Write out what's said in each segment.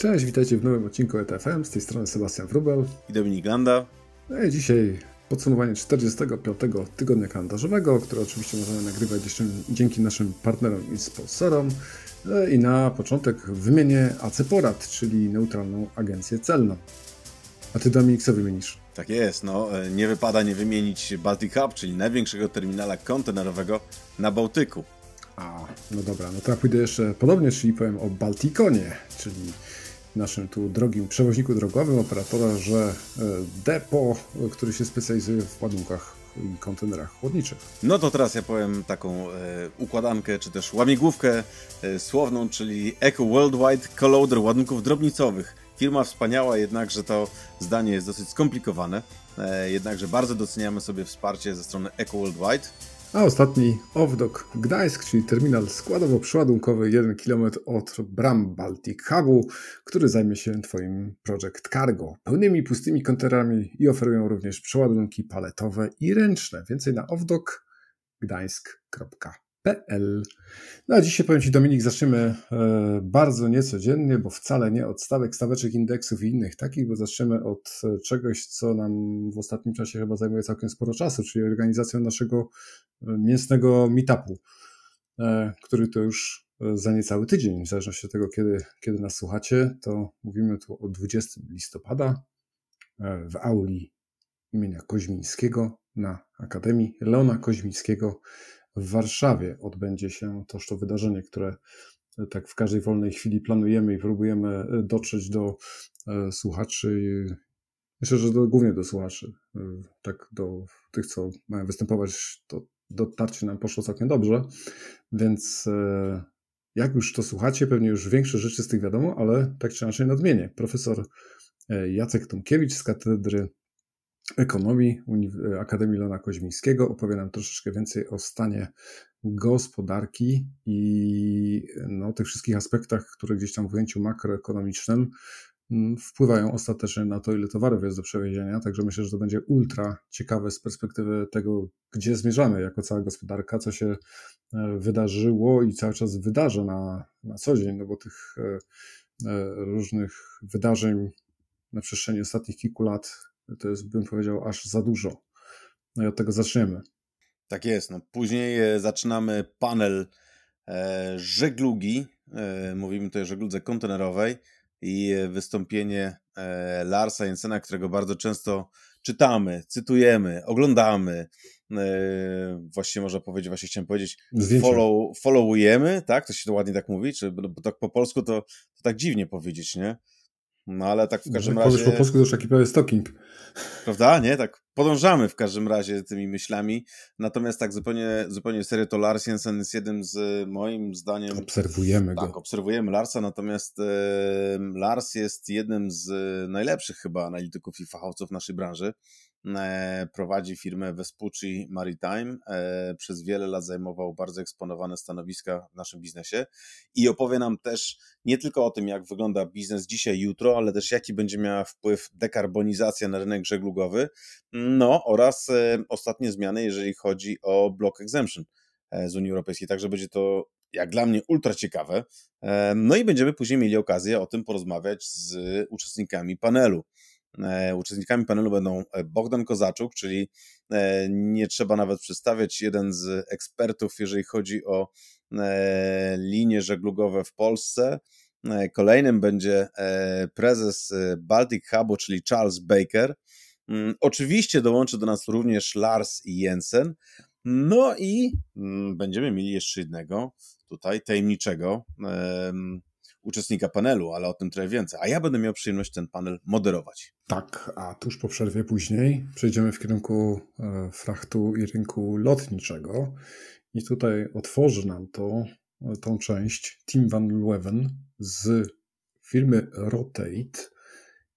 Cześć, witajcie w nowym odcinku ETFM. Z tej strony Sebastian Wrubel. I Dominik Landa. No i dzisiaj podsumowanie 45 tygodnia kalendarzowego, które oczywiście możemy nagrywać jeszcze dzięki naszym partnerom i sponsorom. No I na początek wymienię AC Porad, czyli neutralną agencję celną. A ty Dominik co wymienisz? Tak jest, no e, nie wypada nie wymienić Baltic Hub, czyli największego terminala kontenerowego na Bałtyku. A, no dobra, no to ja pójdę jeszcze podobnie, czyli powiem o Baltikonie, czyli naszym tu drogim przewoźniku drogowym, operatorze e, depo, który się specjalizuje w ładunkach i kontenerach chłodniczych. No to teraz ja powiem taką e, układankę, czy też łamigłówkę e, słowną, czyli Eco Worldwide Colloader ładunków drobnicowych. Firma wspaniała, jednakże to zdanie jest dosyć skomplikowane, e, jednakże bardzo doceniamy sobie wsparcie ze strony Eco Worldwide. A ostatni Owdok Gdańsk, czyli terminal składowo-przeładunkowy 1 km od bram Baltic Hubu, który zajmie się Twoim Project Cargo. Pełnymi pustymi kontenerami i oferują również przeładunki paletowe i ręczne. Więcej na owdokgdańsk.pl PL. No a dzisiaj powiem Ci Dominik, zaczniemy e, bardzo niecodziennie, bo wcale nie od stawek, staweczek indeksów i innych takich, bo zaczniemy od e, czegoś, co nam w ostatnim czasie chyba zajmuje całkiem sporo czasu, czyli organizacją naszego e, mięsnego meetupu, który to już za niecały tydzień, w zależności od tego, kiedy, kiedy nas słuchacie, to mówimy tu o 20 listopada w auli imienia Koźmińskiego na Akademii Leona Koźmińskiego w Warszawie odbędzie się toż to wydarzenie, które e, tak w każdej wolnej chwili planujemy i próbujemy e, dotrzeć do e, słuchaczy. Myślę, że do, głównie do słuchaczy, tak do tych, co mają występować, to dotarcie nam poszło całkiem dobrze, więc jak już to słuchacie, pewnie już większe rzeczy z tych wiadomo, ale tak czy inaczej nadmienię. Profesor Jacek Tomkiewicz z Katedry Ekonomii Akademii Lona Koźmińskiego. Opowie nam troszeczkę więcej o stanie gospodarki i no, tych wszystkich aspektach, które gdzieś tam w ujęciu makroekonomicznym mm, wpływają ostatecznie na to, ile towarów jest do przewiezienia. Także myślę, że to będzie ultra ciekawe z perspektywy tego, gdzie zmierzamy jako cała gospodarka, co się e, wydarzyło i cały czas wydarza na, na co dzień, no bo tych e, e, różnych wydarzeń na przestrzeni ostatnich kilku lat to jest, bym powiedział, aż za dużo. No i od tego zaczniemy. Tak jest. No. Później e, zaczynamy panel e, żeglugi. E, mówimy tutaj o żegludze kontenerowej i wystąpienie e, Larsa Jensena, którego bardzo często czytamy, cytujemy, oglądamy. E, właściwie można powiedzieć, właśnie chciałem powiedzieć, follow, followujemy, tak? To się to ładnie tak mówi, czy, bo tak po polsku to, to tak dziwnie powiedzieć, nie? No ale tak w każdym razie... po polsku to już taki prawie stalking. Prawda? Nie? Tak podążamy w każdym razie tymi myślami. Natomiast tak zupełnie, zupełnie serio to Lars Jensen jest jednym z moim zdaniem... Obserwujemy tak, go. obserwujemy Larsa, natomiast e, Lars jest jednym z najlepszych chyba analityków i fachowców naszej branży. E, prowadzi firmę Vespucci Maritime. E, przez wiele lat zajmował bardzo eksponowane stanowiska w naszym biznesie i opowie nam też nie tylko o tym, jak wygląda biznes dzisiaj, jutro, ale też jaki będzie miała wpływ dekarbonizacja na rynek żeglugowy, no oraz e, ostatnie zmiany, jeżeli chodzi o block exemption z Unii Europejskiej. Także będzie to jak dla mnie ultra ciekawe. No i będziemy później mieli okazję o tym porozmawiać z uczestnikami panelu. E, uczestnikami panelu będą e, Bogdan Kozaczuk, czyli e, nie trzeba nawet przedstawiać, jeden z ekspertów, jeżeli chodzi o linie żeglugowe w Polsce. Kolejnym będzie prezes Baltic Hubu, czyli Charles Baker. Mm, oczywiście dołączy do nas również Lars Jensen. No i mm, będziemy mieli jeszcze jednego tutaj tajemniczego uczestnika panelu, ale o tym trochę więcej. A ja będę miał przyjemność ten panel moderować. Tak, a tuż po przerwie później przejdziemy w kierunku e, frachtu i rynku lotniczego. I tutaj otworzy nam to, e, tą część Tim Van Leeuwen z firmy Rotate.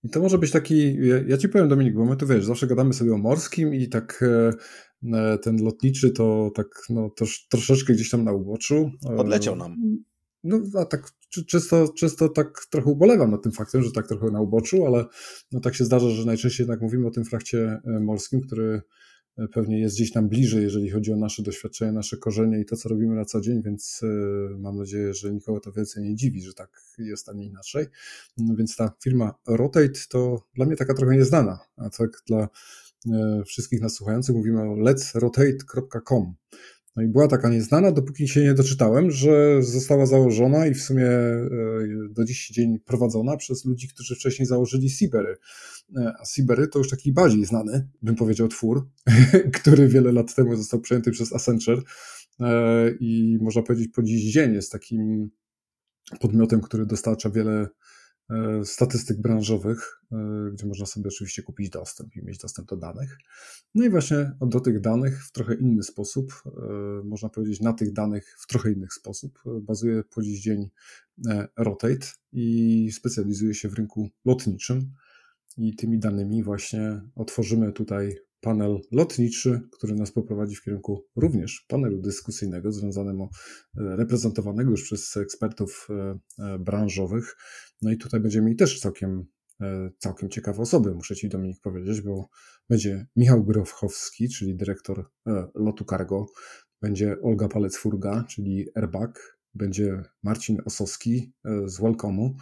I to może być taki, ja ci powiem Dominik, bo my tu wiesz, zawsze gadamy sobie o morskim i tak e, ten lotniczy to tak no, trosz, troszeczkę gdzieś tam na uboczu. Odleciał nam. No, a tak często, często tak trochę ubolewam nad tym faktem, że tak trochę na uboczu, ale no tak się zdarza, że najczęściej jednak mówimy o tym frakcie e, morskim, który pewnie jest gdzieś nam bliżej, jeżeli chodzi o nasze doświadczenia, nasze korzenie i to, co robimy na co dzień, więc mam nadzieję, że nikogo to więcej nie dziwi, że tak jest, a nie inaczej. No więc ta firma Rotate to dla mnie taka trochę nieznana, a tak dla wszystkich nas słuchających mówimy o letsrotate.com. No i była taka nieznana, dopóki się nie doczytałem, że została założona i w sumie e, do dziś dzień prowadzona przez ludzi, którzy wcześniej założyli Sibery. E, a Sibery to już taki bardziej znany, bym powiedział, twór, który wiele lat temu został przejęty przez Accenture e, i można powiedzieć po dziś dzień jest takim podmiotem, który dostarcza wiele statystyk branżowych, e, gdzie można sobie oczywiście kupić dostęp i mieć dostęp do danych. No i właśnie do tych danych w trochę inny sposób, e, można powiedzieć na tych danych w trochę inny sposób, bazuje po dziś dzień Rotate i specjalizuje się w rynku lotniczym. I tymi danymi właśnie otworzymy tutaj panel lotniczy, który nas poprowadzi w kierunku również panelu dyskusyjnego, związanego, reprezentowanego już przez ekspertów branżowych, no i tutaj będziemy mieli też całkiem, e, całkiem ciekawe osoby, muszę Ci Dominik powiedzieć, bo będzie Michał Grochowski, czyli dyrektor e, lotu Cargo, będzie Olga Palec-Furga, czyli Airbag, będzie Marcin Osowski e, z Welcome'u,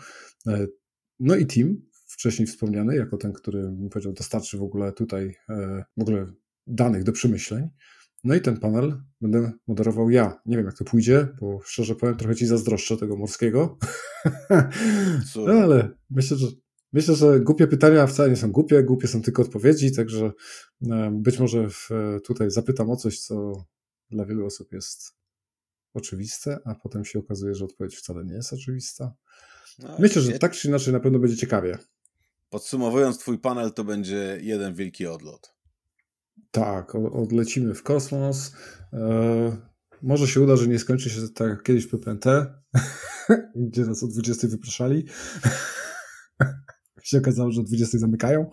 no i team, wcześniej wspomniany, jako ten, który powiedział, dostarczy w ogóle tutaj w ogóle danych do przemyśleń. No i ten panel będę moderował ja. Nie wiem, jak to pójdzie, bo szczerze powiem, trochę ci zazdroszczę tego morskiego. no ale myślę, że myślę, że głupie pytania wcale nie są głupie, głupie są tylko odpowiedzi, także e, być może w, tutaj zapytam o coś, co dla wielu osób jest oczywiste, a potem się okazuje, że odpowiedź wcale nie jest oczywista. No, myślę, że tak czy inaczej na pewno będzie ciekawie. Podsumowując twój panel, to będzie jeden wielki odlot. Tak, odlecimy w kosmos. E, może się uda, że nie skończy się tak jak kiedyś PPNT, gdzie nas o 20 wypraszali. się okazało, że o 20 zamykają.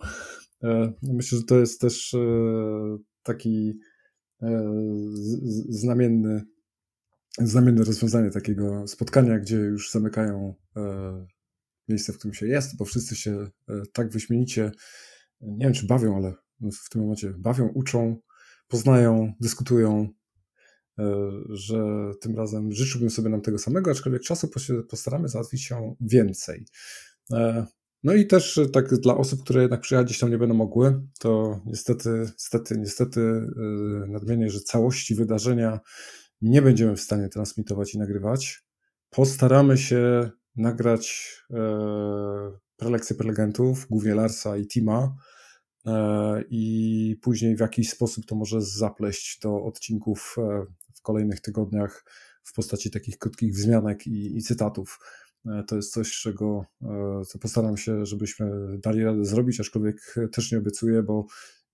E, myślę, że to jest też e, taki znamienny, znamienne rozwiązanie takiego spotkania, gdzie już zamykają miejsce, w którym się jest, bo wszyscy się tak wyśmienicie, nie wiem czy bawią, ale w tym momencie bawią, uczą, poznają, dyskutują, e, że tym razem życzyłbym sobie nam tego samego, aczkolwiek czasu postaramy załatwić się więcej. E, no i też tak dla osób, które jednak przyjechać tam nie będą mogły, to niestety, niestety, niestety e, nadmienię, że całości wydarzenia nie będziemy w stanie transmitować i nagrywać. Postaramy się nagrać prelekcje prelegentów, głównie Larsa i Tima, E, i później w jakiś sposób to może zapleść do odcinków e, w kolejnych tygodniach w postaci takich krótkich wzmianek i, i cytatów. E, to jest coś, czego co postaram się, żebyśmy dali radę zrobić, aczkolwiek też nie obiecuję, bo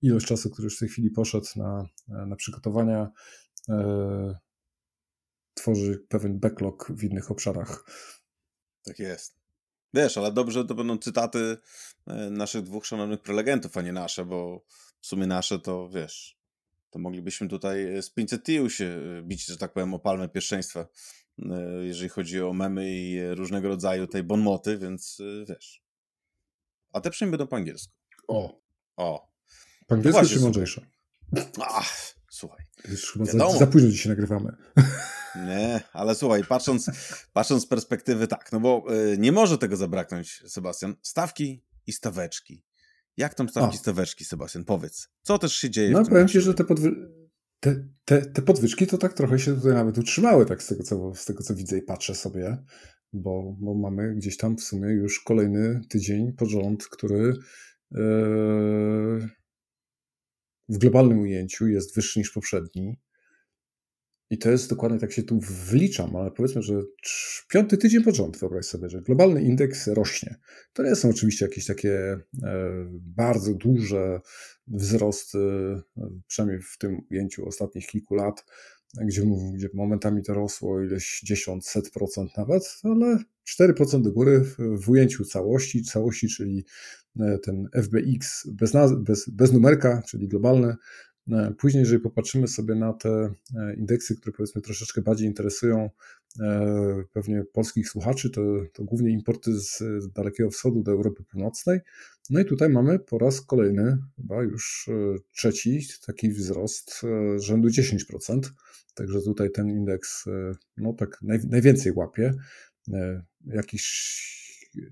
ilość czasu, który już w tej chwili poszedł na, na przygotowania, tworzy pewien backlog w innych obszarach. Tak jest. Wiesz, ale dobrze to będą cytaty e, naszych dwóch szanownych prelegentów, a nie nasze, bo w sumie nasze to, wiesz, to moglibyśmy tutaj z 500 TIU się e, bić, że tak powiem, o palmę pierwszeństwa, e, jeżeli chodzi o memy i różnego rodzaju tej bonmoty, więc wiesz. A te przynajmniej będą po angielsku. O. O. Po angielsku no czy mądrzejsze? Ach, słuchaj. Już chyba za, za późno dzisiaj nagrywamy. Nie, ale słuchaj, patrząc, patrząc z perspektywy tak, no bo y, nie może tego zabraknąć, Sebastian. Stawki i staweczki. Jak tam stawki i staweczki, Sebastian? Powiedz. Co też się dzieje? No powiem ci, że te, podwy... te, te, te podwyżki to tak trochę się tutaj nawet utrzymały, tak z tego co, z tego, co widzę i patrzę sobie, bo, bo mamy gdzieś tam w sumie już kolejny tydzień pod rząd, który yy, w globalnym ujęciu jest wyższy niż poprzedni. I to jest dokładnie, tak się tu wliczam, ale powiedzmy, że piąty tydzień pod wyobraź sobie, że globalny indeks rośnie. To nie są oczywiście jakieś takie e, bardzo duże wzrosty, przynajmniej w tym ujęciu ostatnich kilku lat, gdzie, gdzie momentami to rosło ileś dziesiąt, set procent nawet, ale 4% do góry w ujęciu całości, całości, czyli e, ten FBX bez, bez, bez numerka, czyli globalny, E, później, jeżeli popatrzymy sobie na te e, indeksy, które powiedzmy troszeczkę bardziej interesują, pewnie polskich słuchaczy, to, to głównie importy z Dalekiego Wschodu do Europy Północnej. No i tutaj mamy po raz kolejny, chyba już trzeci, taki wzrost rzędu 10%. Także tutaj ten indeks no tak naj, najwięcej łapie. Jakiś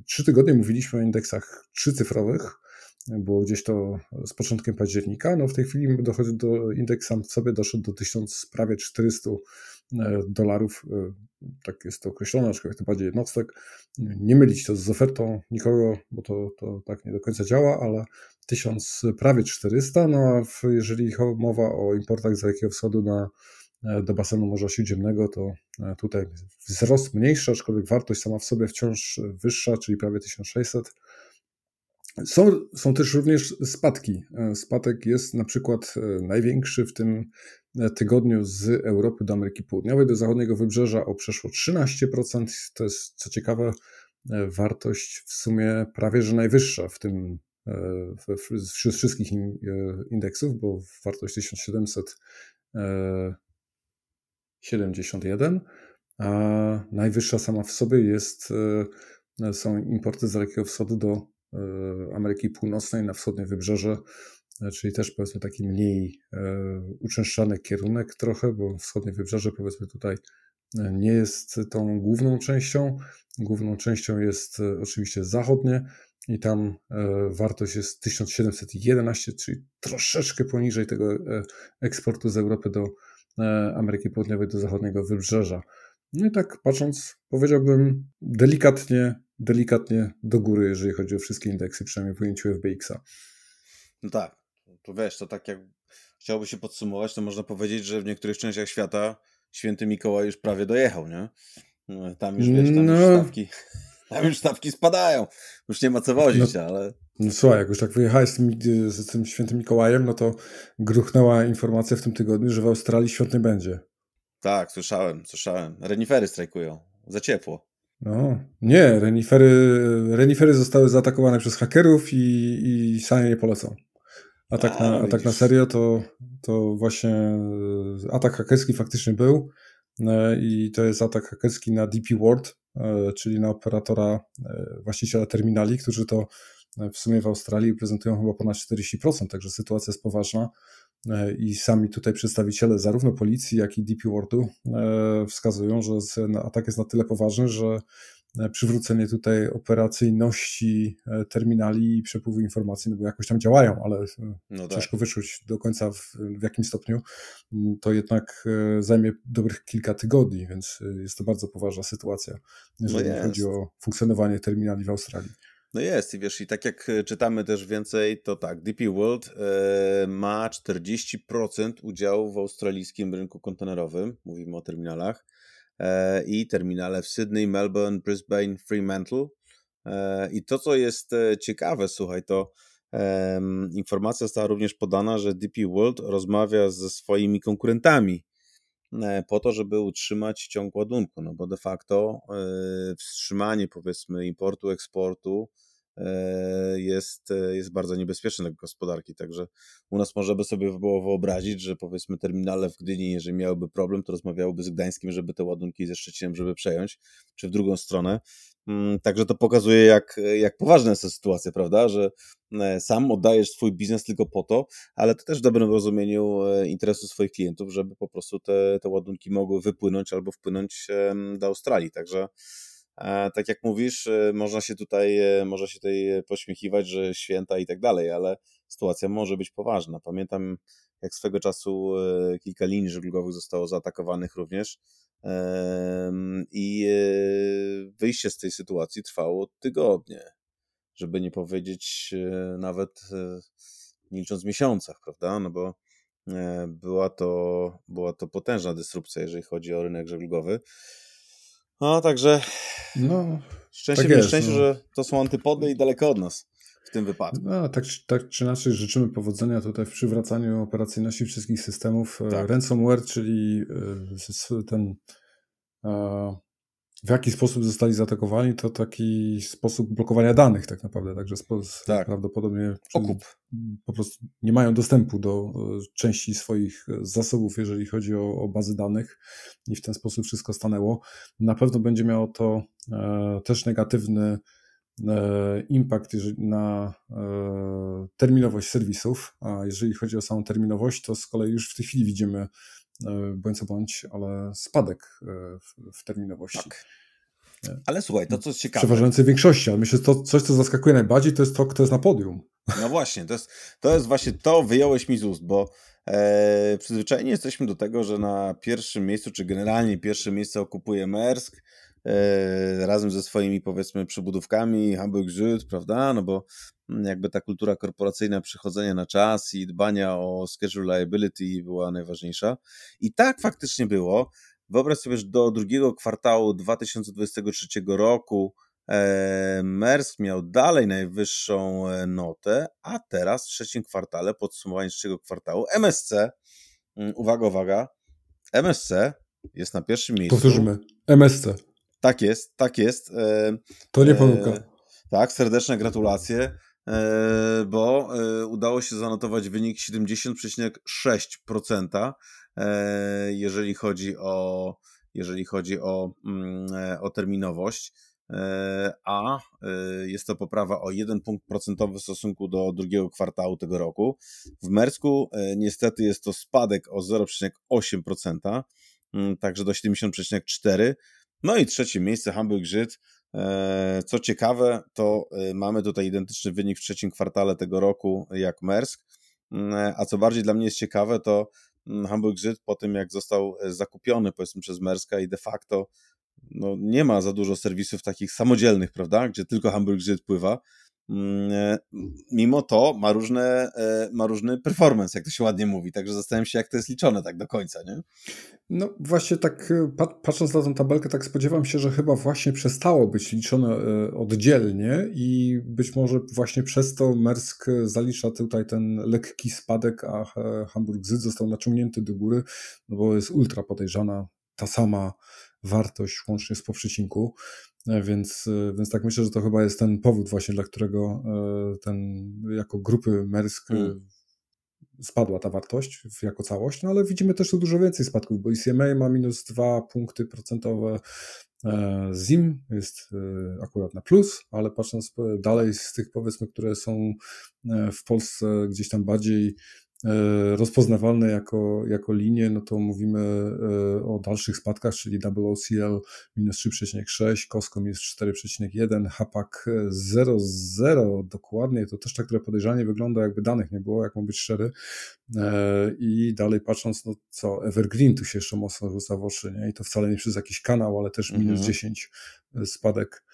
trzy tygodnie mówiliśmy o indeksach trzycyfrowych, było gdzieś to z początkiem października. No w tej chwili dochodzi do indeks sam sobie doszedł do 1000, prawie 400 e, dolarów. E, tak jest to określone, aczkolwiek to bardziej jednostek. Nie mylić to z ofertą nikogo, bo to, to tak nie do końca działa, ale 1000, prawie 400. No a jeżeli mowa o importach z Dalekiego Wschodu na e, do basenu Morza Śródziemnego, to tutaj wzrost mniejszy, aczkolwiek wartość sama w sobie wciąż wyższa, czyli prawie 1600. Są, są też również spadki. E, spadek jest na przykład e, największy w tym e, tygodniu z Europy do Ameryki Południowej, do zachodniego wybrzeża o przeszło 13%. To jest, co ciekawe, wartość w sumie prawie że najwyższa w tym wśród wszystkich indeksów, bo wartość 1771, a najwyższa sama w sobie jest, są importy z Dalekiego Wschodu do Ameryki Północnej na wschodnie wybrzeże, e, czyli też powiedzmy taki mniej e, uczęszczany kierunek trochę, bo wschodnie wybrzeże powiedzmy tutaj nie jest tą główną częścią. Główną częścią jest oczywiście zachodnie i tam wartość jest 1711, czyli troszeczkę poniżej tego eksportu z Europy do Ameryki Południowej, do zachodniego wybrzeża. No i tak patrząc, powiedziałbym delikatnie delikatnie do góry, jeżeli chodzi o wszystkie indeksy, przynajmniej w ujęciu FBX-a. No tak, to wiesz, to tak jak chciałoby się podsumować, to można powiedzieć, że w niektórych częściach świata święty Mikołaj już prawie dojechał, nie? No, tam już wiesz, tam no. już stawki, tam już stawki spadają, już nie ma co wozić, no, ale... No słuchaj, jak już tak wyjechałeś z tym, z tym świętym Mikołajem, no to gruchnęła informacja w tym tygodniu, że w Australii świąt nie będzie. Tak, słyszałem, słyszałem. Renifery strajkują. Za ciepło. No, nie, renifery, renifery zostały zaatakowane przez hakerów i, i same nie polecą. A tak, na, a tak na serio to, to właśnie e, atak hakerski faktycznie był e, i to jest atak hakerski na DP World, e, czyli na operatora, właściciela terminali, którzy to w sumie w Australii prezentują chyba ponad 40%, także sytuacja jest poważna. E, i sami tutaj przedstawiciele zarówno policji, jak i DP Worldu e, wskazują, że atak jest na tyle poważny, że e, przywrócenie tutaj operacyjności terminali i przepływu informacji, no bo jakoś tam działają, ale no tak. ciężko wyczuć do końca w, w jakim stopniu, to jednak zajmie dobrych kilka tygodni, więc jest to bardzo poważna sytuacja, jeżeli no chodzi o funkcjonowanie terminali w Australii. No jest i wiesz, i tak jak e, czytamy też więcej, to tak, DP World e, ma 40% udziału w australijskim rynku kontenerowym, mówimy o terminalach, e, i terminale w Sydney, Melbourne, Brisbane, Fremantle. E, I to, co jest e, ciekawe, słuchaj, to informacja została również podana, że DP World rozmawia ze swoimi konkurentami E, po to, żeby utrzymać ciąg ładunku, no bo de facto wstrzymanie powiedzmy importu, eksportu jest, jest bardzo niebezpieczne dla gospodarki, także u nas można by sobie było wyobrazić, że powiedzmy terminale w Gdyni, jeżeli miałyby problem, to rozmawiałyby z Gdańskim, żeby te ładunki ze Szczecinem, żeby przejąć, czy w drugą stronę, Mm, także to pokazuje, jak, jak poważna jest ta sytuacja, prawda? Że e, sam oddajesz swój biznes tylko po to, ale to też w dobrym rozumieniu e, interesu swoich klientów, żeby po prostu te, te ładunki mogły wypłynąć albo wpłynąć do Australii. Także e, tak jak mówisz, można się tutaj, można się tutaj pośmiechiwać, że święta i tak dalej, ale sytuacja może być poważna. Pamiętam, jak swego czasu kilka linii żeglugowych zostało zaatakowanych również i e, wyjście z tej sytuacji trwało tygodnie, żeby nie powiedzieć e, nawet e, nie licząc miesiącach, prawda? No bo była to, była to potężna dysrupcja, jeżeli chodzi o rynek żeglugowy. No, także no, szczęście tak nieszczęście, no. że to są antypody i daleko od nas w tym wypadku. No, tak, tak czy inaczej życzymy powodzenia tutaj w przywracaniu operacyjności wszystkich systemów. Tak. Ransomware, czyli ten w jaki sposób zostali zaatakowani, to taki sposób blokowania danych tak naprawdę, także tak. prawdopodobnie okup po prostu nie mają dostępu do e, części swoich e, zasobów, jeżeli chodzi o, o bazy danych i w ten sposób wszystko stanęło. Na pewno będzie miało to e, też negatywny e, impact na terminowość serwisów, a jeżeli chodzi o samą terminowość, to z kolei już w tej chwili widzimy bądź co bądź, ale spadek e, w, w terminowości. Tak. Ale słuchaj, to co jest ciekawe. Przeważającej większości, ale myślę, że to coś, co zaskakuje najbardziej, to jest to, kto jest na podium. No właśnie, to jest, to jest właśnie to, wyjąłeś mi z ust, bo e, przyzwyczajeni jesteśmy do tego, że na pierwszym miejscu, czy generalnie pierwsze miejsce okupuje Mersk, e, razem ze swoimi powiedzmy przybudówkami, Hamburg Süd, prawda, no bo jakby ta kultura korporacyjna przychodzenia na czas i dbania o schedule liability była najważniejsza. I tak faktycznie było. Wyobraź sobie, że do drugiego kwartału 2023 roku e, Mersk miał dalej najwyższą e, notę, a teraz w trzecim kwartale, podsumowanie trzeciego kwartału, MSC, mm, uwaga, uwaga, MSC jest na pierwszym miejscu. Powtórzymy, MSC. Tak jest, tak jest. E, to nie pomyłka. Tak, serdeczne gratulacje. E, bo e, udało się zanotować wynik 70,6%, e, jeżeli chodzi o, jeżeli chodzi o, mm, o terminowość a jest to poprawa o 1 punkt procentowy w stosunku do drugiego kwartału tego roku. W Mersku niestety jest to spadek o 0,8%, mm, także do 70,4%. No i trzecie miejsce Hamburg Żyd co ciekawe, to e, mamy tutaj identyczny wynik w trzecim kwartale tego roku jak Mersk, mm, e, a co bardziej dla mnie jest ciekawe, to mm, Hamburg Żyd po tym jak został zakupiony powiedzmy przez Merska i de facto no, nie ma za dużo serwisów takich samodzielnych, prawda, gdzie tylko Hamburg Żyd pływa, e, mimo to ma, różne, e, ma różny performance, jak to się ładnie mówi, także zastanawiam się, jak to jest liczone tak do końca, nie? No właśnie tak, e, patrząc na tę tabelkę, tak spodziewam się, że chyba właśnie przestało być liczone oddzielnie i być może właśnie przez to Mersk zalicza tutaj ten lekki spadek, a Hamburg Zyd został naciągnięty do góry, no bo jest ultra podejrzana ta sama wartość łącznie z poprzecinku. E, więc, e, więc tak myślę, że to chyba jest ten powód właśnie, dla którego e, ten jako grupy Mersk hmm. spadła ta wartość jako całość, no ale widzimy też tu dużo więcej spadków, bo ICMA ma minus 2 punkty procentowe, ZIM jest akurat na plus, ale patrząc dalej z tych powiedzmy, które są w Polsce gdzieś tam bardziej E, rozpoznawalne jako, jako linie, no to mówimy e, o dalszych spadkach, czyli WOCL minus 3,6, Costco minus 4,1, Hapak 0,0 dokładnie, to też tak trochę podejrzanie wygląda, jakby danych nie było, jak mam być szczery. E, I dalej patrząc, no co, Evergreen tu się jeszcze mocno rzuca w oczy, nie? I to wcale nie przez jakiś kanał, ale też minus mhm. 10 spadek.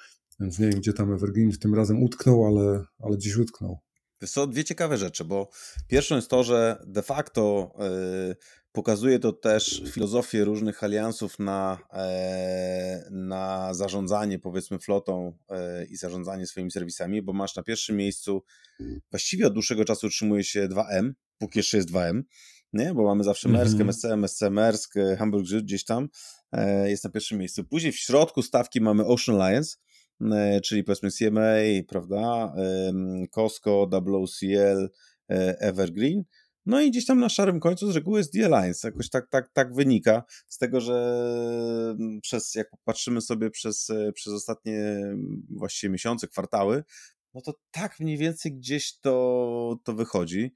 Więc nie wiem, gdzie tam Evergreen tym razem utknął, ale, ale gdzieś utknął. Wiesz co, dwie ciekawe rzeczy, bo pierwszą jest to, że de facto yy, pokazuje to też filozofię różnych aliansów na, yy, na zarządzanie powiedzmy flotą yy, i zarządzanie swoimi serwisami, bo masz na pierwszym miejscu, właściwie od dłuższego czasu utrzymuje się 2M, póki jeszcze jest 2M, nie? bo mamy zawsze Mersk, mm -hmm. MSC, MSC, Mersk, Hamburg gdzieś tam jest na pierwszym miejscu. Później w środku stawki mamy Ocean Alliance, E, czyli powiedzmy CMA, prawda, Costco, WCL, e, Evergreen. No i gdzieś tam na szarym końcu z reguły jest The Alliance. Jakoś tak, tak, tak wynika z tego, że mm, przez, jak patrzymy sobie przez, e, przez ostatnie właściwie miesiące, kwartały, no to tak mniej więcej gdzieś to, to wychodzi.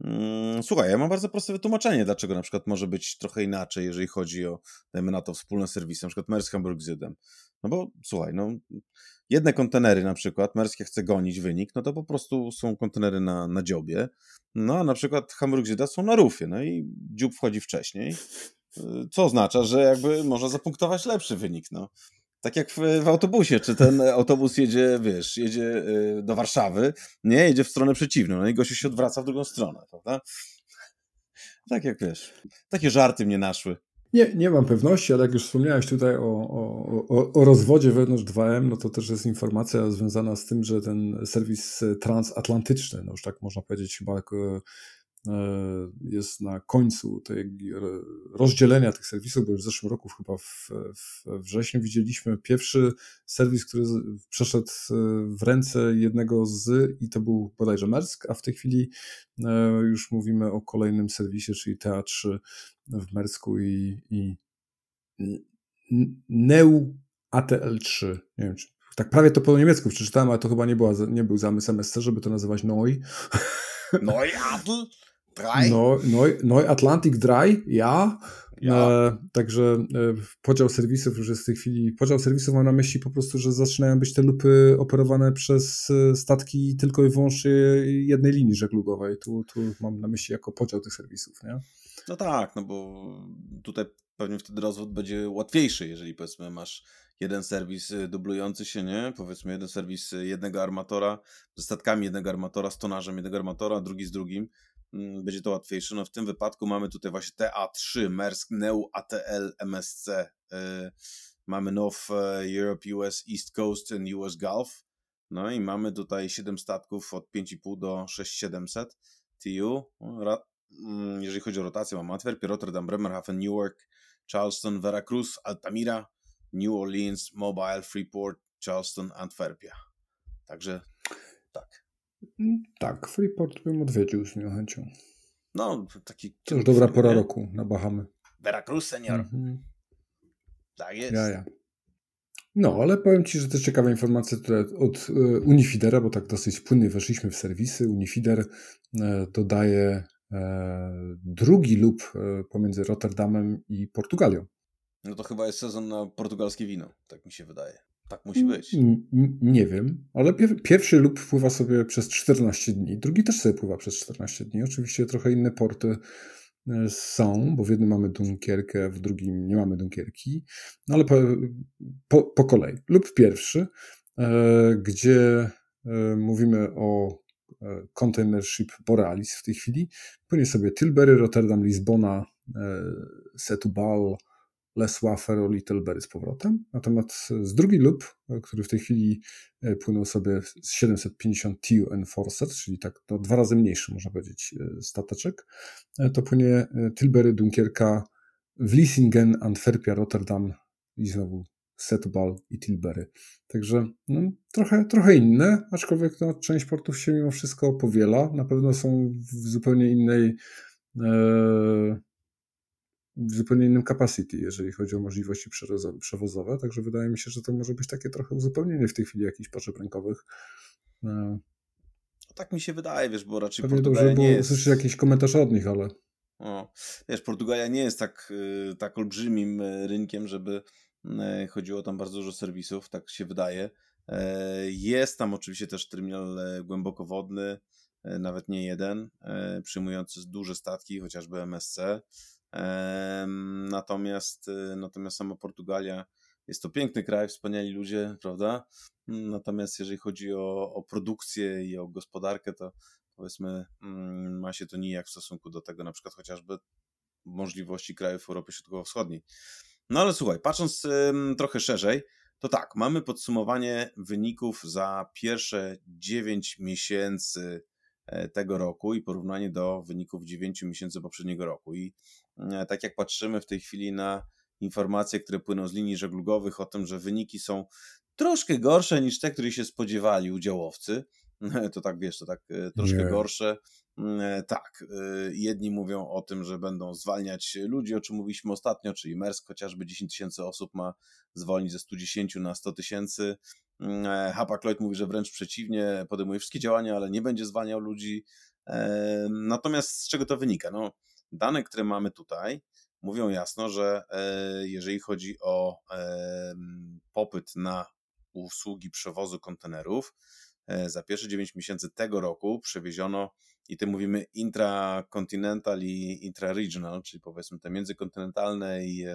Mm, słuchaj, ja mam bardzo proste wytłumaczenie, dlaczego na przykład może być trochę inaczej, jeżeli chodzi o, dajmy na to, wspólne serwisy, na przykład Mersk Hamburg Zydem. No bo słuchaj, no jedne kontenery na przykład, Merskie chce gonić wynik, no to po prostu są kontenery na, na dziobie, no a na przykład Hamburg Zyda są na rufie, no i dziób wchodzi wcześniej, y, co oznacza, że jakby można zapunktować lepszy wynik, no. Tak jak w, w, autobusie, czy ten autobus jedzie, wiesz, jedzie y, do Warszawy, nie, jedzie w stronę przeciwną, no i gościu się odwraca w drugą stronę, prawda? Tak jak wiesz, takie żarty mnie naszły. Nie, nie mam pewności, ale jak już wspomniałeś tutaj o, o, o, rozwodzie wewnątrz 2M, no to też jest informacja związana z tym, że ten serwis transatlantyczny, no już tak można powiedzieć chyba jako jest na końcu tej rozdzielenia tych serwisów, bo już w zeszłym roku, chyba w, w wrześniu, widzieliśmy pierwszy serwis, który przeszedł w ręce jednego z, i to był bodajże Mersk, a w tej chwili już mówimy o kolejnym serwisie, czyli TA3 w Mersku i, i Neu ATL3. Nie wiem, czy tak prawie to po niemiecku przeczytałem, ale to chyba nie, była, nie był zamysł MSC, żeby to nazywać NOI. NOI 3? No, Neu, Neu Atlantic Dry, ja. ja. E, także e, podział serwisów już jest w tej chwili, podział serwisów mam na myśli po prostu, że zaczynają być te lupy operowane przez e, statki tylko i wyłącznie jednej linii żeglugowej. Tu, tu mam na myśli jako podział tych serwisów, nie? No tak, no bo tutaj pewnie wtedy rozwód będzie łatwiejszy, jeżeli powiedzmy masz jeden serwis y, dublujący się, nie? Powiedzmy jeden serwis y, jednego armatora ze statkami jednego armatora, z tonażem jednego armatora, drugi z drugim. Mm, będzie to łatwiejsze. No w tym wypadku mamy tutaj właśnie TA3, Maersk, Neu, ATL, MSC. Y, mamy North Europe, US East Coast and US Gulf. No i mamy tutaj 7 statków od 5,5 do 6700 TU. Mm, jeżeli chodzi o rotację, mamy Antwerpia, Rotterdam, Bremerhaven, Newark, Charleston, Veracruz, Altamira, New Orleans, Mobile, Freeport, Charleston, Antwerpia. Także tak. Mm, tak, Freeport bym odwiedził z miłą chęcią. No, taki... To już dobra pora nie? roku na Bahamy. Veracruz, senior. Mhm. Tak jest. Ja, ja. No, ale powiem Ci, że to ciekawa informacja tutaj od e, Unifidera, bo tak dosyć płynnie weszliśmy w serwisy. Unifider e, dodaje e, drugi lub pomiędzy Rotterdamem i Portugalią. No to chyba jest sezon na portugalskie wino, tak mi się wydaje. Tak musi być. nie wiem, ale pierwszy lub pływa sobie przez 14 dni, drugi też sobie pływa przez 14 dni. Oczywiście trochę inne porty e, są, bo w jednym mamy Dunkierkę, w drugim nie mamy Dunkierki, no ale po, po, po kolei. Lub pierwszy, e, gdzie e, mówimy o e, Container Ship Borealis w tej chwili. Płynie sobie Tilbury, Rotterdam, Lizbona, e, Setubal, Les Wafer Littleberry z powrotem. Natomiast z drugi lub, który w tej chwili e, płynął sobie z 750 TU Enforcer, czyli tak no, dwa razy mniejszy, można powiedzieć, e, stateczek, e, to płynie Tilbury, Dunkierka, Vlissingen, Antwerpia, Rotterdam i znowu Setubal i Tilbury. Także no, trochę, trochę inne, aczkolwiek no, część portów się mimo wszystko powiela. Na pewno są w zupełnie innej e, w zupełnie innym capacity, jeżeli chodzi o możliwości przewozowe, także wydaje mi się, że to może być takie trochę uzupełnienie w tej chwili jakichś potrzeb rynkowych. No. Tak mi się wydaje, wiesz, bo raczej Pewnie Portugalia dobrze nie jest... usłyszeć jakieś komentarze od nich, ale... O, wiesz, Portugalia nie jest tak, y, tak olbrzymim y, rynkiem, żeby y, chodziło tam bardzo dużo serwisów, tak się wydaje. E, jest tam oczywiście też terminal e, głębokowodny, e, nawet nie jeden, przyjmujący duże statki, chociażby MSC. Natomiast, y, natomiast sama Portugalia jest to piękny kraj, wspaniali ludzie, prawda? Natomiast jeżeli chodzi o, o produkcję i o gospodarkę, to powiedzmy mm, ma się to nijak w stosunku do tego na przykład chociażby możliwości krajów Europy Środkowo-Wschodniej. No ale słuchaj, patrząc trochę szerzej, to tak, mamy podsumowanie wyników za pierwsze 9 miesięcy E, tego roku i porównanie do wyników 9 miesięcy poprzedniego roku. I tak jak patrzymy w tej chwili na informacje, które płyną z linii żeglugowych o tym, że wyniki są troszkę gorsze niż te, które się spodziewali udziałowcy, to tak wiesz, to tak e, troszkę Nie. gorsze. Mm, tak, jedni mówią o tym, że będą zwalniać ludzi, o czym mówiliśmy ostatnio, czyli Mersk chociażby 10 tysięcy osób ma zwolnić ze 110 na 100 tysięcy. Mm, e, Hapag Lloyd mówi, że wręcz przeciwnie, podejmuje wszystkie działania, ale nie będzie zwalniał ludzi. Natomiast z czego to wynika? No, dane, które mamy tutaj, mówią jasno, że e, jeżeli chodzi o popyt na usługi przewozu kontenerów, e, za pierwsze 9 miesięcy tego roku przewieziono, i tu mówimy intrakontynental i intraregional, czyli powiedzmy te międzykontynentalne i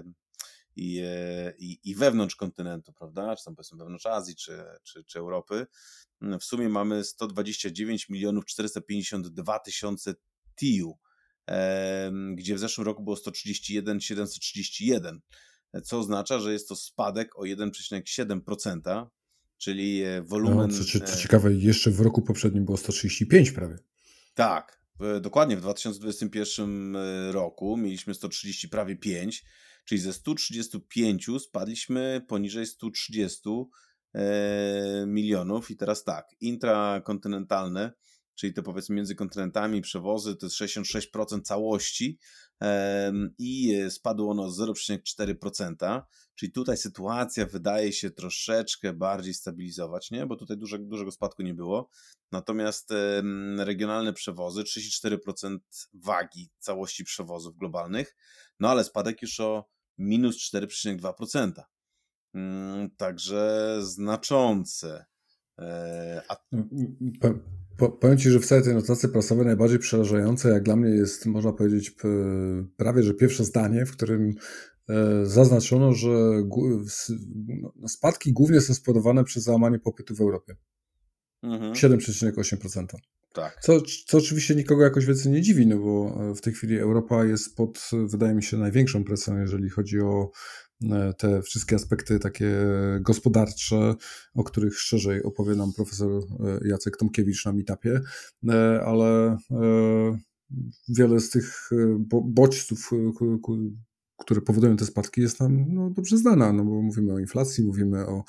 i, e, i, i wewnątrz kontynentu, prawda? Czy tam powiedzmy wewnątrz Azji, czy, czy, czy Europy. W sumie mamy 129 milionów 452 tysiące TIU, gdzie w zeszłym roku było 131 731, co oznacza, że jest to spadek o 1,7%, czyli e, wolumen. No, co, co, co ciekawe, jeszcze w roku poprzednim było 135 prawie. Tak, dokładnie w 2021 roku mieliśmy 130 prawie 5, czyli ze 135 spadliśmy poniżej 130 milionów i teraz tak, intrakontynentalne czyli te powiedzmy między kontynentami przewozy to jest 66% całości i spadło ono z 0,4%, czyli tutaj sytuacja wydaje się troszeczkę bardziej stabilizować, nie? bo tutaj dużego spadku nie było. Natomiast regionalne przewozy 34% wagi całości przewozów globalnych, no ale spadek już o minus 4,2%. Mm, także znaczące. E, a... Mm, powiem Ci, że w całej tej notacji prasowej najbardziej przerażające jak dla mnie jest, można powiedzieć, prawie że pierwsze zdanie, w którym e, zaznaczono, że no, spadki głównie są spowodowane przez załamanie popytu w Europie. Mhm. 7,8%. Tak. Co, co oczywiście nikogo jakoś więcej nie dziwi, no bo w tej chwili Europa jest pod, wydaje mi się, największą presją, jeżeli chodzi o E, te wszystkie aspekty takie gospodarcze, o których szerzej opowie nam profesor e, Jacek Tomkiewicz na meetupie, e, ale wiele z tych bodźców, które powodują te spadki, jest nam no, dobrze znana, no bo mówimy o inflacji, mówimy o,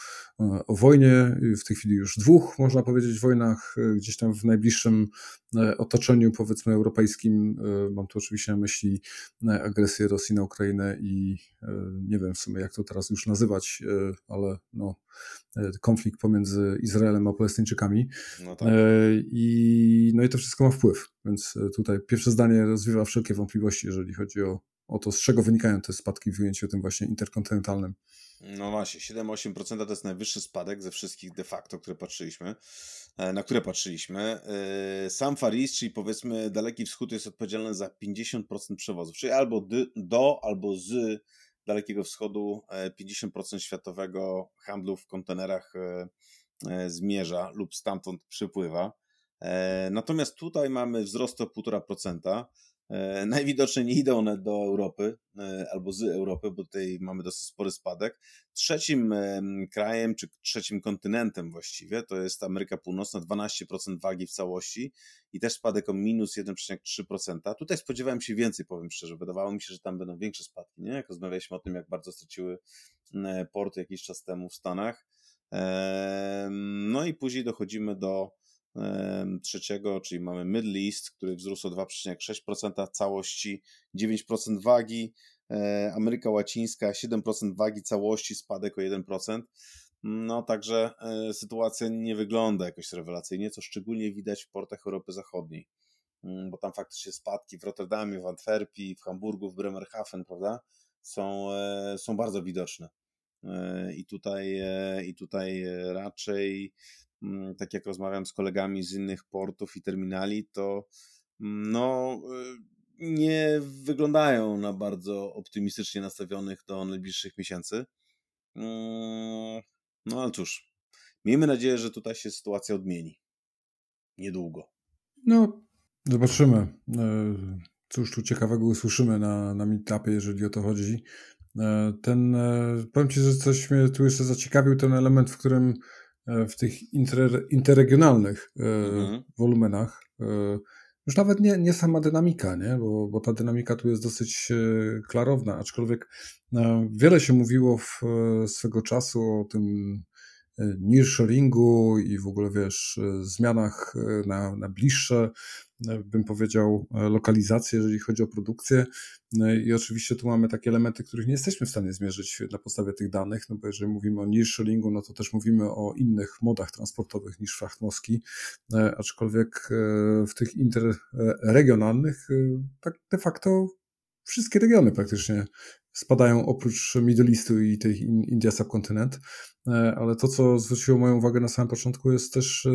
o wojnie, w tej chwili już dwóch, można powiedzieć, wojnach, gdzieś tam w najbliższym e, otoczeniu, powiedzmy, europejskim. E, mam tu oczywiście na myśli e, agresję Rosji na Ukrainę i nie wiem w sumie, jak to teraz już nazywać, ale no, konflikt pomiędzy Izraelem a Palestyńczykami. No, tak. I, no i to wszystko ma wpływ, więc tutaj pierwsze zdanie rozwiewa wszelkie wątpliwości, jeżeli chodzi o o to, z czego wynikają te spadki w ujęciu tym właśnie interkontynentalnym. No właśnie, 7-8% to jest najwyższy spadek ze wszystkich de facto, które patrzyliśmy, e, na które patrzyliśmy. E, sam Far East, czyli powiedzmy Daleki Wschód jest odpowiedzialny za 50% przewozów, czyli albo do, albo z Dalekiego Wschodu 50% e, światowego handlu w kontenerach zmierza lub stamtąd przypływa. Natomiast tutaj mamy wzrost o 1,5%. E, najwidoczniej nie idą one do Europy e, albo z Europy, bo tutaj mamy dosyć spory spadek. Trzecim krajem, czy trzecim kontynentem właściwie, to jest Ameryka Północna, 12% wagi w całości i też spadek o minus 1,3%. Tutaj spodziewałem się więcej, powiem szczerze. Wydawało mi się, że tam będą większe spadki, nie? Jak rozmawialiśmy o tym, jak bardzo straciły porty jakiś czas temu w Stanach. No i później dochodzimy do trzeciego, czyli mamy Middle East, który wzrósł o 2,6% całości, 9% wagi, e, Ameryka Łacińska 7% wagi całości, spadek o 1%. No także e, sytuacja nie wygląda jakoś rewelacyjnie, co szczególnie widać w portach Europy Zachodniej, mm, bo tam faktycznie spadki w Rotterdamie, w Antwerpii, w Hamburgu, w Bremerhaven, prawda, są, e, są bardzo widoczne. I tutaj, I tutaj raczej tak jak rozmawiam z kolegami z innych portów i terminali, to mm, no, y, nie wyglądają na bardzo optymistycznie nastawionych do najbliższych miesięcy. Mm, no ale cóż, miejmy nadzieję, że tutaj się sytuacja odmieni. Niedługo. No, zobaczymy. E, cóż tu ciekawego usłyszymy na, na meetupie, jeżeli o to chodzi. E, ten, e, powiem Ci, że coś mnie tu jeszcze zaciekawił, ten element, w którym w tych inter, interregionalnych e, mhm. wolumenach. E, już nawet nie, nie sama dynamika, nie? Bo, bo ta dynamika tu jest dosyć klarowna, aczkolwiek wiele się mówiło w swego czasu o tym nearshoringu i w ogóle wiesz, zmianach na, na bliższe bym powiedział, lokalizację, jeżeli chodzi o produkcję. No I oczywiście tu mamy takie elementy, których nie jesteśmy w stanie zmierzyć na podstawie tych danych, no bo jeżeli mówimy o nearshoringu, no to też mówimy o innych modach transportowych niż fracht morski, e, aczkolwiek e, w tych interregionalnych e, tak de facto wszystkie regiony praktycznie spadają oprócz Middle Eastu i tej India subkontynent. E, ale to, co zwróciło moją uwagę na samym początku, jest też e,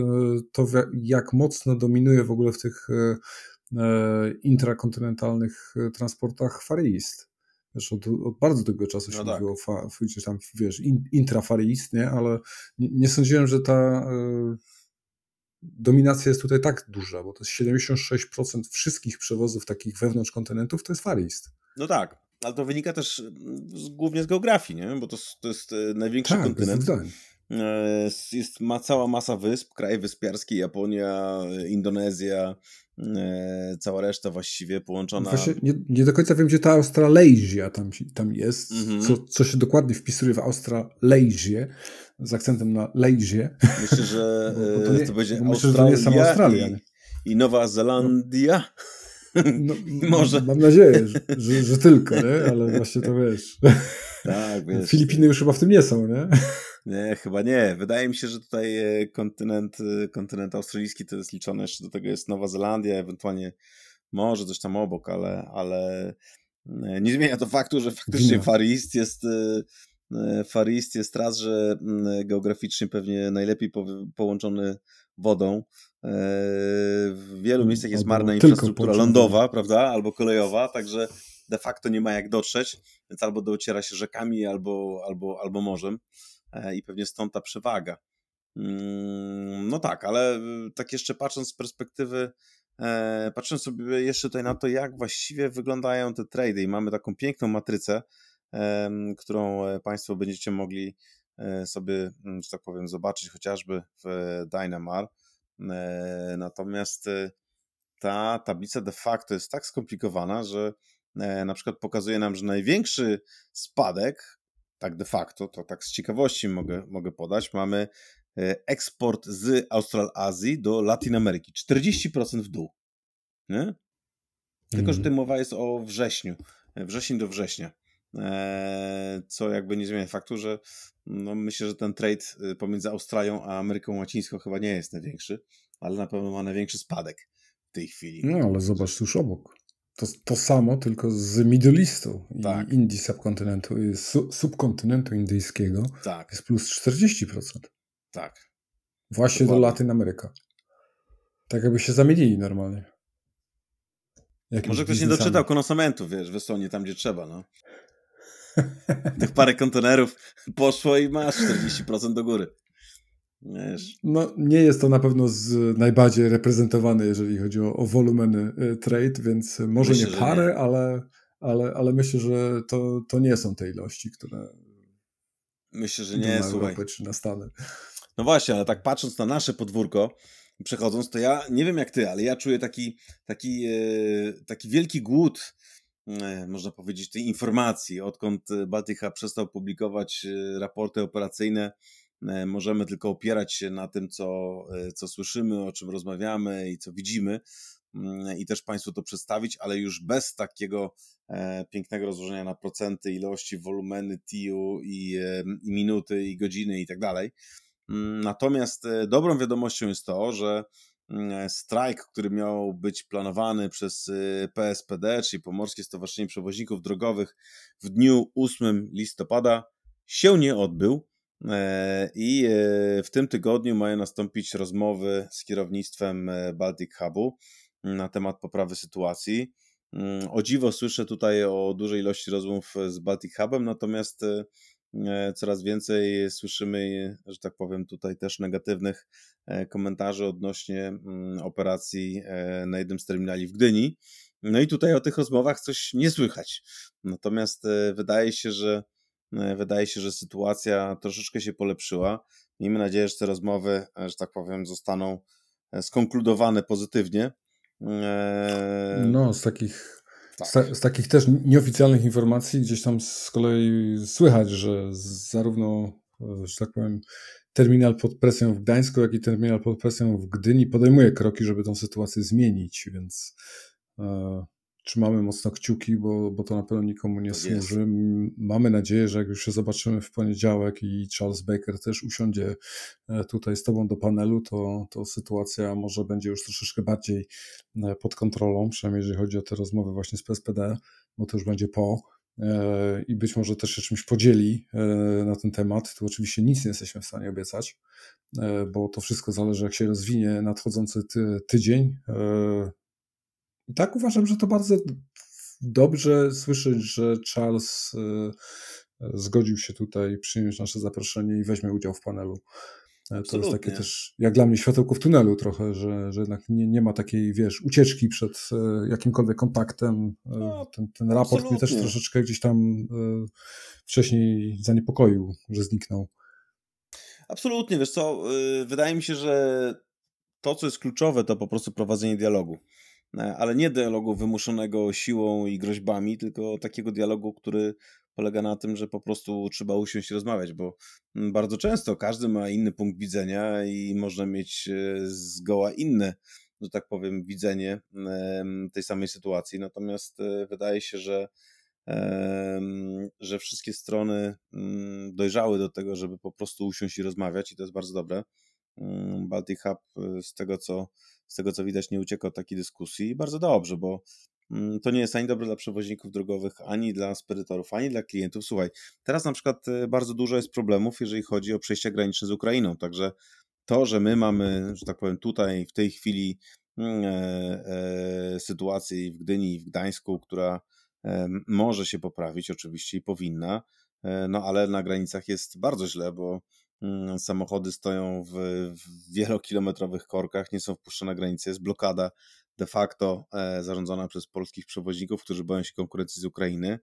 to, jak mocno dominuje w ogóle w tych e, intrakontynentalnych transportach Far East. Wiesz, od, od, bardzo długiego czasu się no tak. mówiło o gdzieś tam, wiesz, in, nie? ale nie, nie sądziłem, że ta dominacja jest tutaj tak duża, bo to jest 76% wszystkich przewozów takich wewnątrz kontynentów to jest Far East. No tak, ale to wynika też mm, z, głównie z geografii, nie? bo to, to jest e, największy tak, kontynent. E, jest, ma cała masa wysp, kraje wyspiarskie, Japonia, Indonezja, cała reszta właściwie połączona. Właśnie nie, nie do końca wiem, gdzie ta Australazja tam, tam jest, mm -hmm. co, co się dokładnie wpisuje w Australazję, z akcentem na Lejzie. Myślę, że bo, to, nie, to będzie myślę, że to nie sama Australia. I, I Nowa Zelandia. No, Może. Mam nadzieję, że, że, że, tylko, nie? ale właśnie to wiesz. Tak, wiesz. Filipiny już chyba w tym nie są, nie? Nie, chyba nie. Wydaje mi się, że tutaj e, kontynent, e, kontynent australijski to jest liczone, jeszcze do tego jest Nowa Zelandia, ewentualnie może coś tam obok, ale, ale e, nie zmienia to faktu, że faktycznie Far East jest Far East jest raz, że mm, geograficznie pewnie najlepiej połączony wodą. W wielu miejscach jest marna infrastruktura lądowa, prawda, albo kolejowa, także de facto nie ma jak dotrzeć, więc albo dociera się rzekami, albo, albo, albo morzem. E, i pewnie stąd ta przewaga. Mm, no tak, ale y, tak jeszcze patrząc z perspektywy, e, patrząc sobie jeszcze tutaj na to, jak właściwie wyglądają te trady i mamy taką piękną matrycę, którą e, Państwo będziecie mogli sobie, mm, że tak powiem, zobaczyć chociażby w Dynamar. Natomiast ta tablica de facto jest tak skomplikowana, że na przykład pokazuje nam, że największy spadek tak de facto, to tak z ciekawości mogę, mogę podać, mamy e, eksport z Australazji do Latynameryki. 40% w dół. Nie? Tylko, że mhm. tu mowa jest o wrześniu. E, wrzesień do września. E, co jakby nie zmienia faktu, że no myślę, że ten trade pomiędzy Australią a Ameryką Łacińską chyba nie jest największy, ale na pewno ma największy spadek w tej chwili. No ale zobacz tuż obok to, to samo, tylko z Middle Eastu tak. i Indii subkontynentu, su, subkontynentu indyjskiego tak. jest plus 40%. Tak. Właśnie Dokładnie. do Latyn Ameryka. Tak jakby się zamienili normalnie. Jakimś Może ktoś nie doczytał konsumentów, wiesz, w Estonii, tam gdzie trzeba, no. Tych parę kontenerów poszło i masz 40% do góry. Wiesz. No, nie jest to na pewno z najbardziej reprezentowane, jeżeli chodzi o, o wolumeny trade, więc może myślę, nie parę, nie. Ale, ale, ale myślę, że to, to nie są te ilości, które. Myślę, że nie, na słuchaj. czy na Stany. No właśnie, ale tak patrząc na nasze podwórko, przechodząc, to ja nie wiem jak ty, ale ja czuję taki, taki, e, taki wielki głód, można powiedzieć, tej informacji, odkąd Baltica przestał publikować e, raporty operacyjne E, możemy tylko opierać się na tym, co, e, co słyszymy, o czym rozmawiamy i co widzimy mm, i też Państwu to przedstawić, ale już bez takiego e, pięknego rozłożenia na procenty, ilości, wolumeny, TIU i, i minuty, i godziny i tak dalej. Mm, natomiast dobrą wiadomością jest to, że strajk, który miał być planowany przez PSPD, czyli Pomorskie Stowarzyszenie Przewoźników Drogowych w dniu 8 listopada, się nie odbył. E, I e, w tym tygodniu mają nastąpić rozmowy z kierownictwem e, Baltic Hubu na temat poprawy sytuacji. Mm, o dziwo słyszę tutaj o dużej ilości rozmów z Baltic Hubem, natomiast coraz więcej słyszymy, że tak powiem, tutaj też negatywnych komentarzy odnośnie mm, operacji na jednym z terminali w Gdyni. No i tutaj o tych rozmowach coś nie słychać. Natomiast wydaje się, że E, wydaje się, że sytuacja troszeczkę się polepszyła. Miejmy nadzieję, że te rozmowy, e, że tak powiem, zostaną e, skonkludowane pozytywnie. No, z takich, tak. z, z, takich też nieoficjalnych informacji gdzieś tam z kolei słychać, że zarówno, że tak powiem, terminal pod presją w Gdańsku, jak i terminal pod presją w Gdyni podejmuje kroki, żeby tą sytuację zmienić, więc trzymamy mocno kciuki, bo, bo to na pewno nikomu nie tak służy. Jest. Mamy nadzieję, że jak już się zobaczymy w poniedziałek i Charles Baker też usiądzie e, tutaj z Tobą do panelu, to, to sytuacja może będzie już troszeczkę bardziej e, pod kontrolą, przynajmniej jeżeli chodzi o te rozmowy właśnie z PSPD, bo to już będzie po e, i być może też się czymś podzieli na ten temat. Tu oczywiście nic nie jesteśmy w stanie obiecać, bo to wszystko zależy, jak się rozwinie nadchodzący ty, tydzień. I tak uważam, że to bardzo dobrze słyszeć, że Charles e, zgodził się tutaj przyjąć nasze zaproszenie i weźmie udział w panelu. Absolutnie. To jest takie też, jak dla mnie, światełko w tunelu trochę, że, że jednak nie, nie ma takiej, wiesz, ucieczki przed e, jakimkolwiek kontaktem. E, no, ten, ten raport absolutnie. mnie też troszeczkę gdzieś tam wcześniej zaniepokoił, że zniknął. Absolutnie, wiesz co, wydaje mi się, że to, co jest kluczowe, to po prostu prowadzenie dialogu. Ale nie dialogu wymuszonego siłą i groźbami, tylko takiego dialogu, który polega na tym, że po prostu trzeba usiąść i rozmawiać, bo mm, bardzo często każdy ma inny punkt widzenia i można mieć e, zgoła inne, że tak powiem, widzenie tej samej sytuacji. Natomiast e, wydaje się, że że wszystkie strony mm, dojrzały do tego, żeby po prostu usiąść i rozmawiać i to jest bardzo dobre. Mm, Baltic Hub e, z tego co, z tego co widać nie ucieka od takiej dyskusji i bardzo dobrze, bo Mm, to nie jest ani dobre dla przewoźników drogowych, ani dla spedytorów, ani dla klientów. Słuchaj, teraz na przykład y, bardzo dużo jest problemów, jeżeli chodzi o przejścia graniczne z Ukrainą, także to, że my mamy, że tak powiem, tutaj w tej chwili mm, e, e, sytuację w Gdyni i w Gdańsku, która e, może się poprawić oczywiście i powinna, e, no ale na granicach jest bardzo źle, bo samochody stoją w, w wielokilometrowych korkach, nie są wpuszczone na granicę, jest blokada de facto e, zarządzana przez polskich przewoźników, którzy boją się konkurencji z Ukrainy.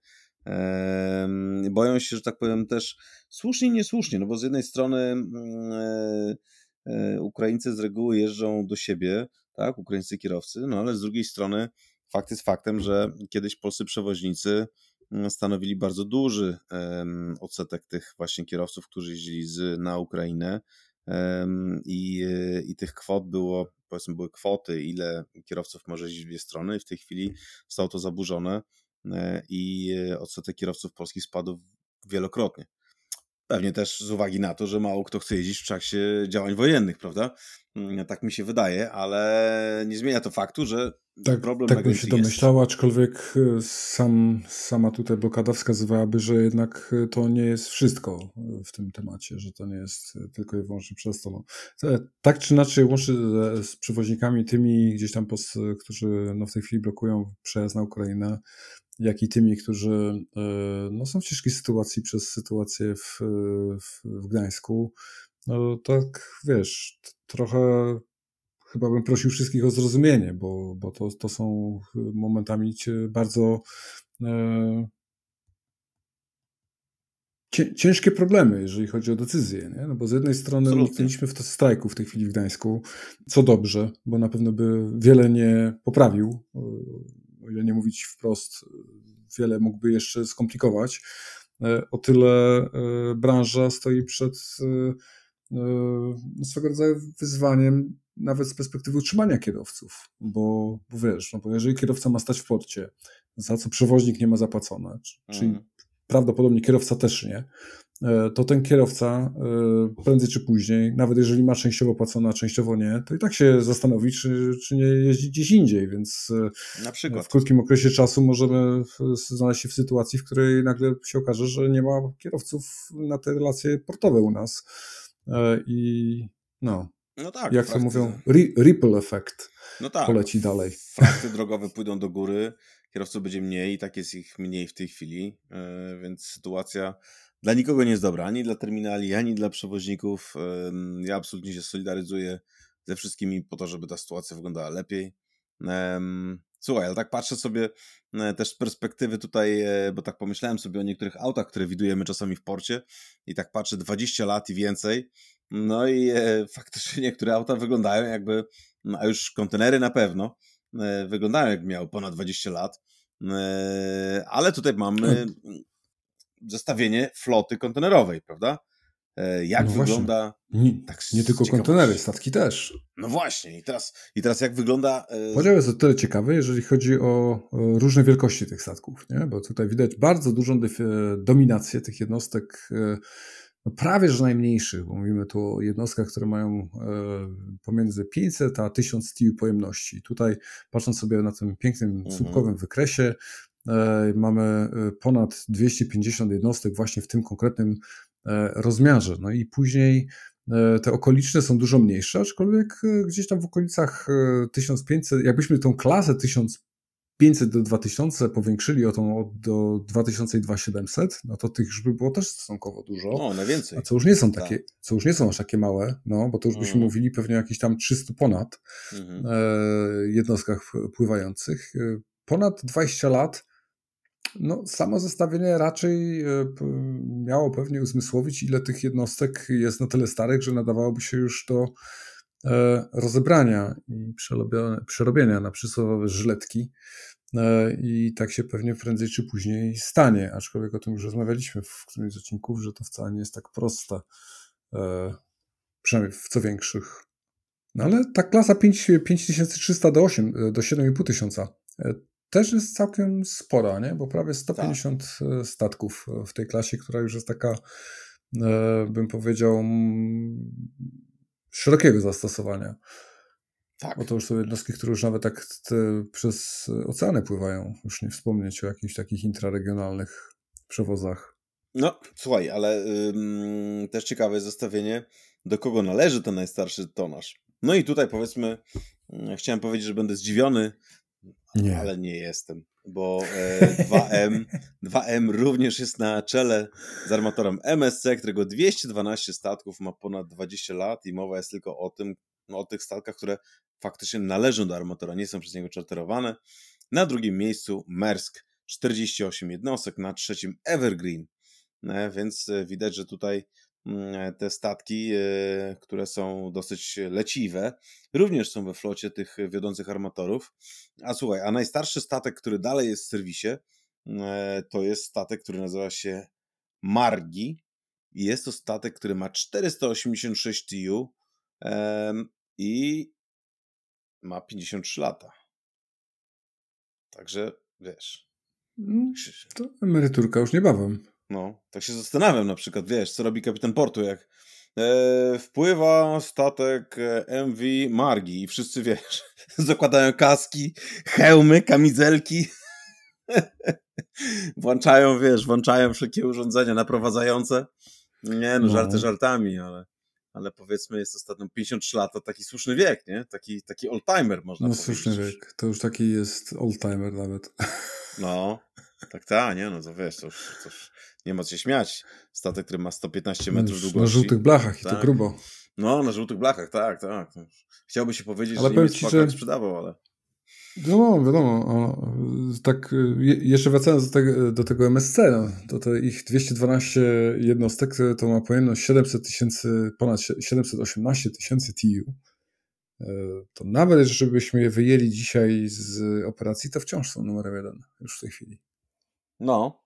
Boją się, że tak powiem, też słusznie i niesłusznie, no bo z jednej strony mm, e, e, Ukraińcy z reguły jeżdżą do siebie, tak, ukraińscy kierowcy, no ale z drugiej strony fakt jest faktem, że kiedyś polscy przewoźnicy mm, stanowili bardzo duży odsetek tych właśnie kierowców, którzy jeździli z, na Ukrainę i, i tych kwot było powiedzmy były kwoty, ile kierowców może jeździć w dwie strony i w tej chwili zostało to zaburzone e, i e, odsetek kierowców polskich spadł wielokrotnie. Pewnie też z uwagi na to, że mało kto chce jeździć w czasie działań wojennych, prawda? Mm, tak mi się wydaje, ale nie zmienia to faktu, że tak, problem tak bym się domyślał, aczkolwiek e, sam, sama tutaj blokada wskazywałaby, że jednak e, to nie jest wszystko w tym temacie, że to nie jest e, tylko i wyłącznie przez to. No. Tak czy inaczej łączy z przewoźnikami tymi gdzieś tam, którzy no, w tej chwili blokują przejazd na Ukrainę, jak i tymi, którzy no, są w ciężkiej sytuacji przez sytuację w, w, w Gdańsku. No tak, wiesz, trochę chyba bym prosił wszystkich o zrozumienie, bo, bo to, to są momentami bardzo e, ciężkie problemy, jeżeli chodzi o decyzje. Nie? No bo z jednej strony utknęliśmy w to strajku w tej chwili w Gdańsku, co dobrze, bo na pewno by wiele nie poprawił, o ile nie mówić wprost, wiele mógłby jeszcze skomplikować. E, o tyle e, branża stoi przed no, swego rodzaju wyzwaniem nawet z perspektywy utrzymania kierowców, bo, bo wiesz, no bo jeżeli kierowca ma stać w porcie, za co przewoźnik nie ma zapłacone, czyli mm. prawdopodobnie kierowca też nie, e, to ten kierowca e, prędzej czy później, nawet jeżeli ma częściowo płacone, a częściowo nie, to i tak się zastanowi, czy, czy nie jeździ gdzieś indziej, więc w krótkim okresie czasu możemy znaleźć się w sytuacji, w której nagle się okaże, że nie ma kierowców na te relacje portowe u nas. E, I no, no tak, jak to mówią, ripple effect no tak, poleci dalej. Frakty drogowe pójdą do góry, kierowców będzie mniej i tak jest ich mniej w tej chwili, e, więc sytuacja dla nikogo nie jest dobra, ani dla terminali, ani dla przewoźników. Ja absolutnie się solidaryzuję ze wszystkimi po to, żeby ta sytuacja wyglądała lepiej. Słuchaj, ale tak patrzę sobie e, też z perspektywy tutaj, e, bo tak pomyślałem sobie o niektórych autach, które widujemy czasami w porcie i tak patrzę 20 lat i więcej, no i e, faktycznie niektóre auta wyglądają jakby, no, a już kontenery na pewno, wyglądają jakby miały ponad 20 lat, ale tutaj mamy zestawienie floty kontenerowej, prawda? E, jak no wygląda. Nie, tak nie tylko kontenery, statki też. No właśnie, i teraz, i teraz jak wygląda. Yy... Podział jest o tyle ciekawy, jeżeli chodzi o różne wielkości tych statków, nie? bo tutaj widać bardzo dużą dominację tych jednostek. E, no prawie że najmniejszych, bo mówimy tu o jednostkach, które mają pomiędzy 500 a 1000 TIU pojemności. Tutaj patrząc sobie na tym pięknym mhm. słupkowym wykresie, mamy ponad 250 jednostek właśnie w tym konkretnym E, rozmiarze. No i później e, te okoliczne są dużo mniejsze, aczkolwiek e, gdzieś tam w okolicach 1500, jakbyśmy tą klasę 1500 do 2000 powiększyli o tą do 2000 i 2700, no to tych już by było też stosunkowo dużo. No, najwięcej. A co już nie są takie, tak. co już nie są aż takie małe, no bo to już byśmy mhm. mówili pewnie o jakichś tam 300 ponad mhm. jednostkach pływających. Ponad 20 lat no, samo zestawienie raczej e, miało pewnie uzmysłowić, ile tych jednostek jest na tyle starych, że nadawałoby się już do rozebrania i przerobienia na przysłowiowe żyletki. I tak się pewnie prędzej czy później stanie, aczkolwiek o tym już rozmawialiśmy w którymś z odcinków, że to wcale nie jest tak proste, przynajmniej w co większych. No ale ta klasa 5300 do 8, do 7500 też jest całkiem spora, nie? bo prawie 150 tak. E, statków e, w tej klasie, która już jest taka, e, bym powiedział, szerokiego zastosowania. Tak. Bo to już są jednostki, które już nawet tak przez oceany pływają, już nie wspomnieć o jakichś takich intraregionalnych przewozach. No, słuchaj, ale ym, też ciekawe jest zestawienie, do kogo należy ten najstarszy tonaż. No i tutaj powiedzmy, chciałem powiedzieć, że będę zdziwiony, nie. Ale nie jestem, bo e, 2M, 2M również jest na czele z armatorem MSC, którego 212 statków ma ponad 20 lat i mowa jest tylko o tym, no, o tych statkach, które faktycznie należą do armatora, nie są przez niego czarterowane. Na drugim miejscu Maersk, 48 jednostek, na trzecim Evergreen, e, więc widać, że tutaj te statki, e, które są dosyć leciwe, również są we flocie tych wiodących armatorów. A słuchaj, a najstarszy statek, który dalej jest w serwisie, e, to jest statek, który nazywa się Margi. I jest to statek, który ma 486 TU i ma 53 lata. Także wiesz. Mm, to emeryturka już niebawem. No, tak się zastanawiam na przykład, wiesz, co robi kapitan portu, jak e, wpływa statek e, MV Margi i wszyscy, wiesz, zakładają kaski, hełmy, kamizelki, włączają, wiesz, włączają wszelkie urządzenia naprowadzające. Nie, no, no. żarty żartami, ale, ale powiedzmy jest ostatnio 53 lata, taki słuszny wiek, nie? Taki, taki oldtimer można no, powiedzieć. No słuszny wiek, to już taki jest oldtimer nawet. No, tak, tak, nie, no to wiesz, to już, to już nie ma co się śmiać. Statek, który ma 150 metrów długości. Na żółtych blachach tak. i to tak. grubo. No, na żółtych blachach, tak, tak. Chciałby się powiedzieć, ale że Niemiec ci, że... sprzedawał, ale... No, wiadomo. Tak, y, jeszcze wracając do tego, do tego MSC, no, to te ich 212 jednostek to ma pojemność 700 tysięcy, ponad 718 tysięcy TU. E, to nawet, żebyśmy je wyjęli dzisiaj z operacji, to wciąż są numerem jeden już w tej chwili. No,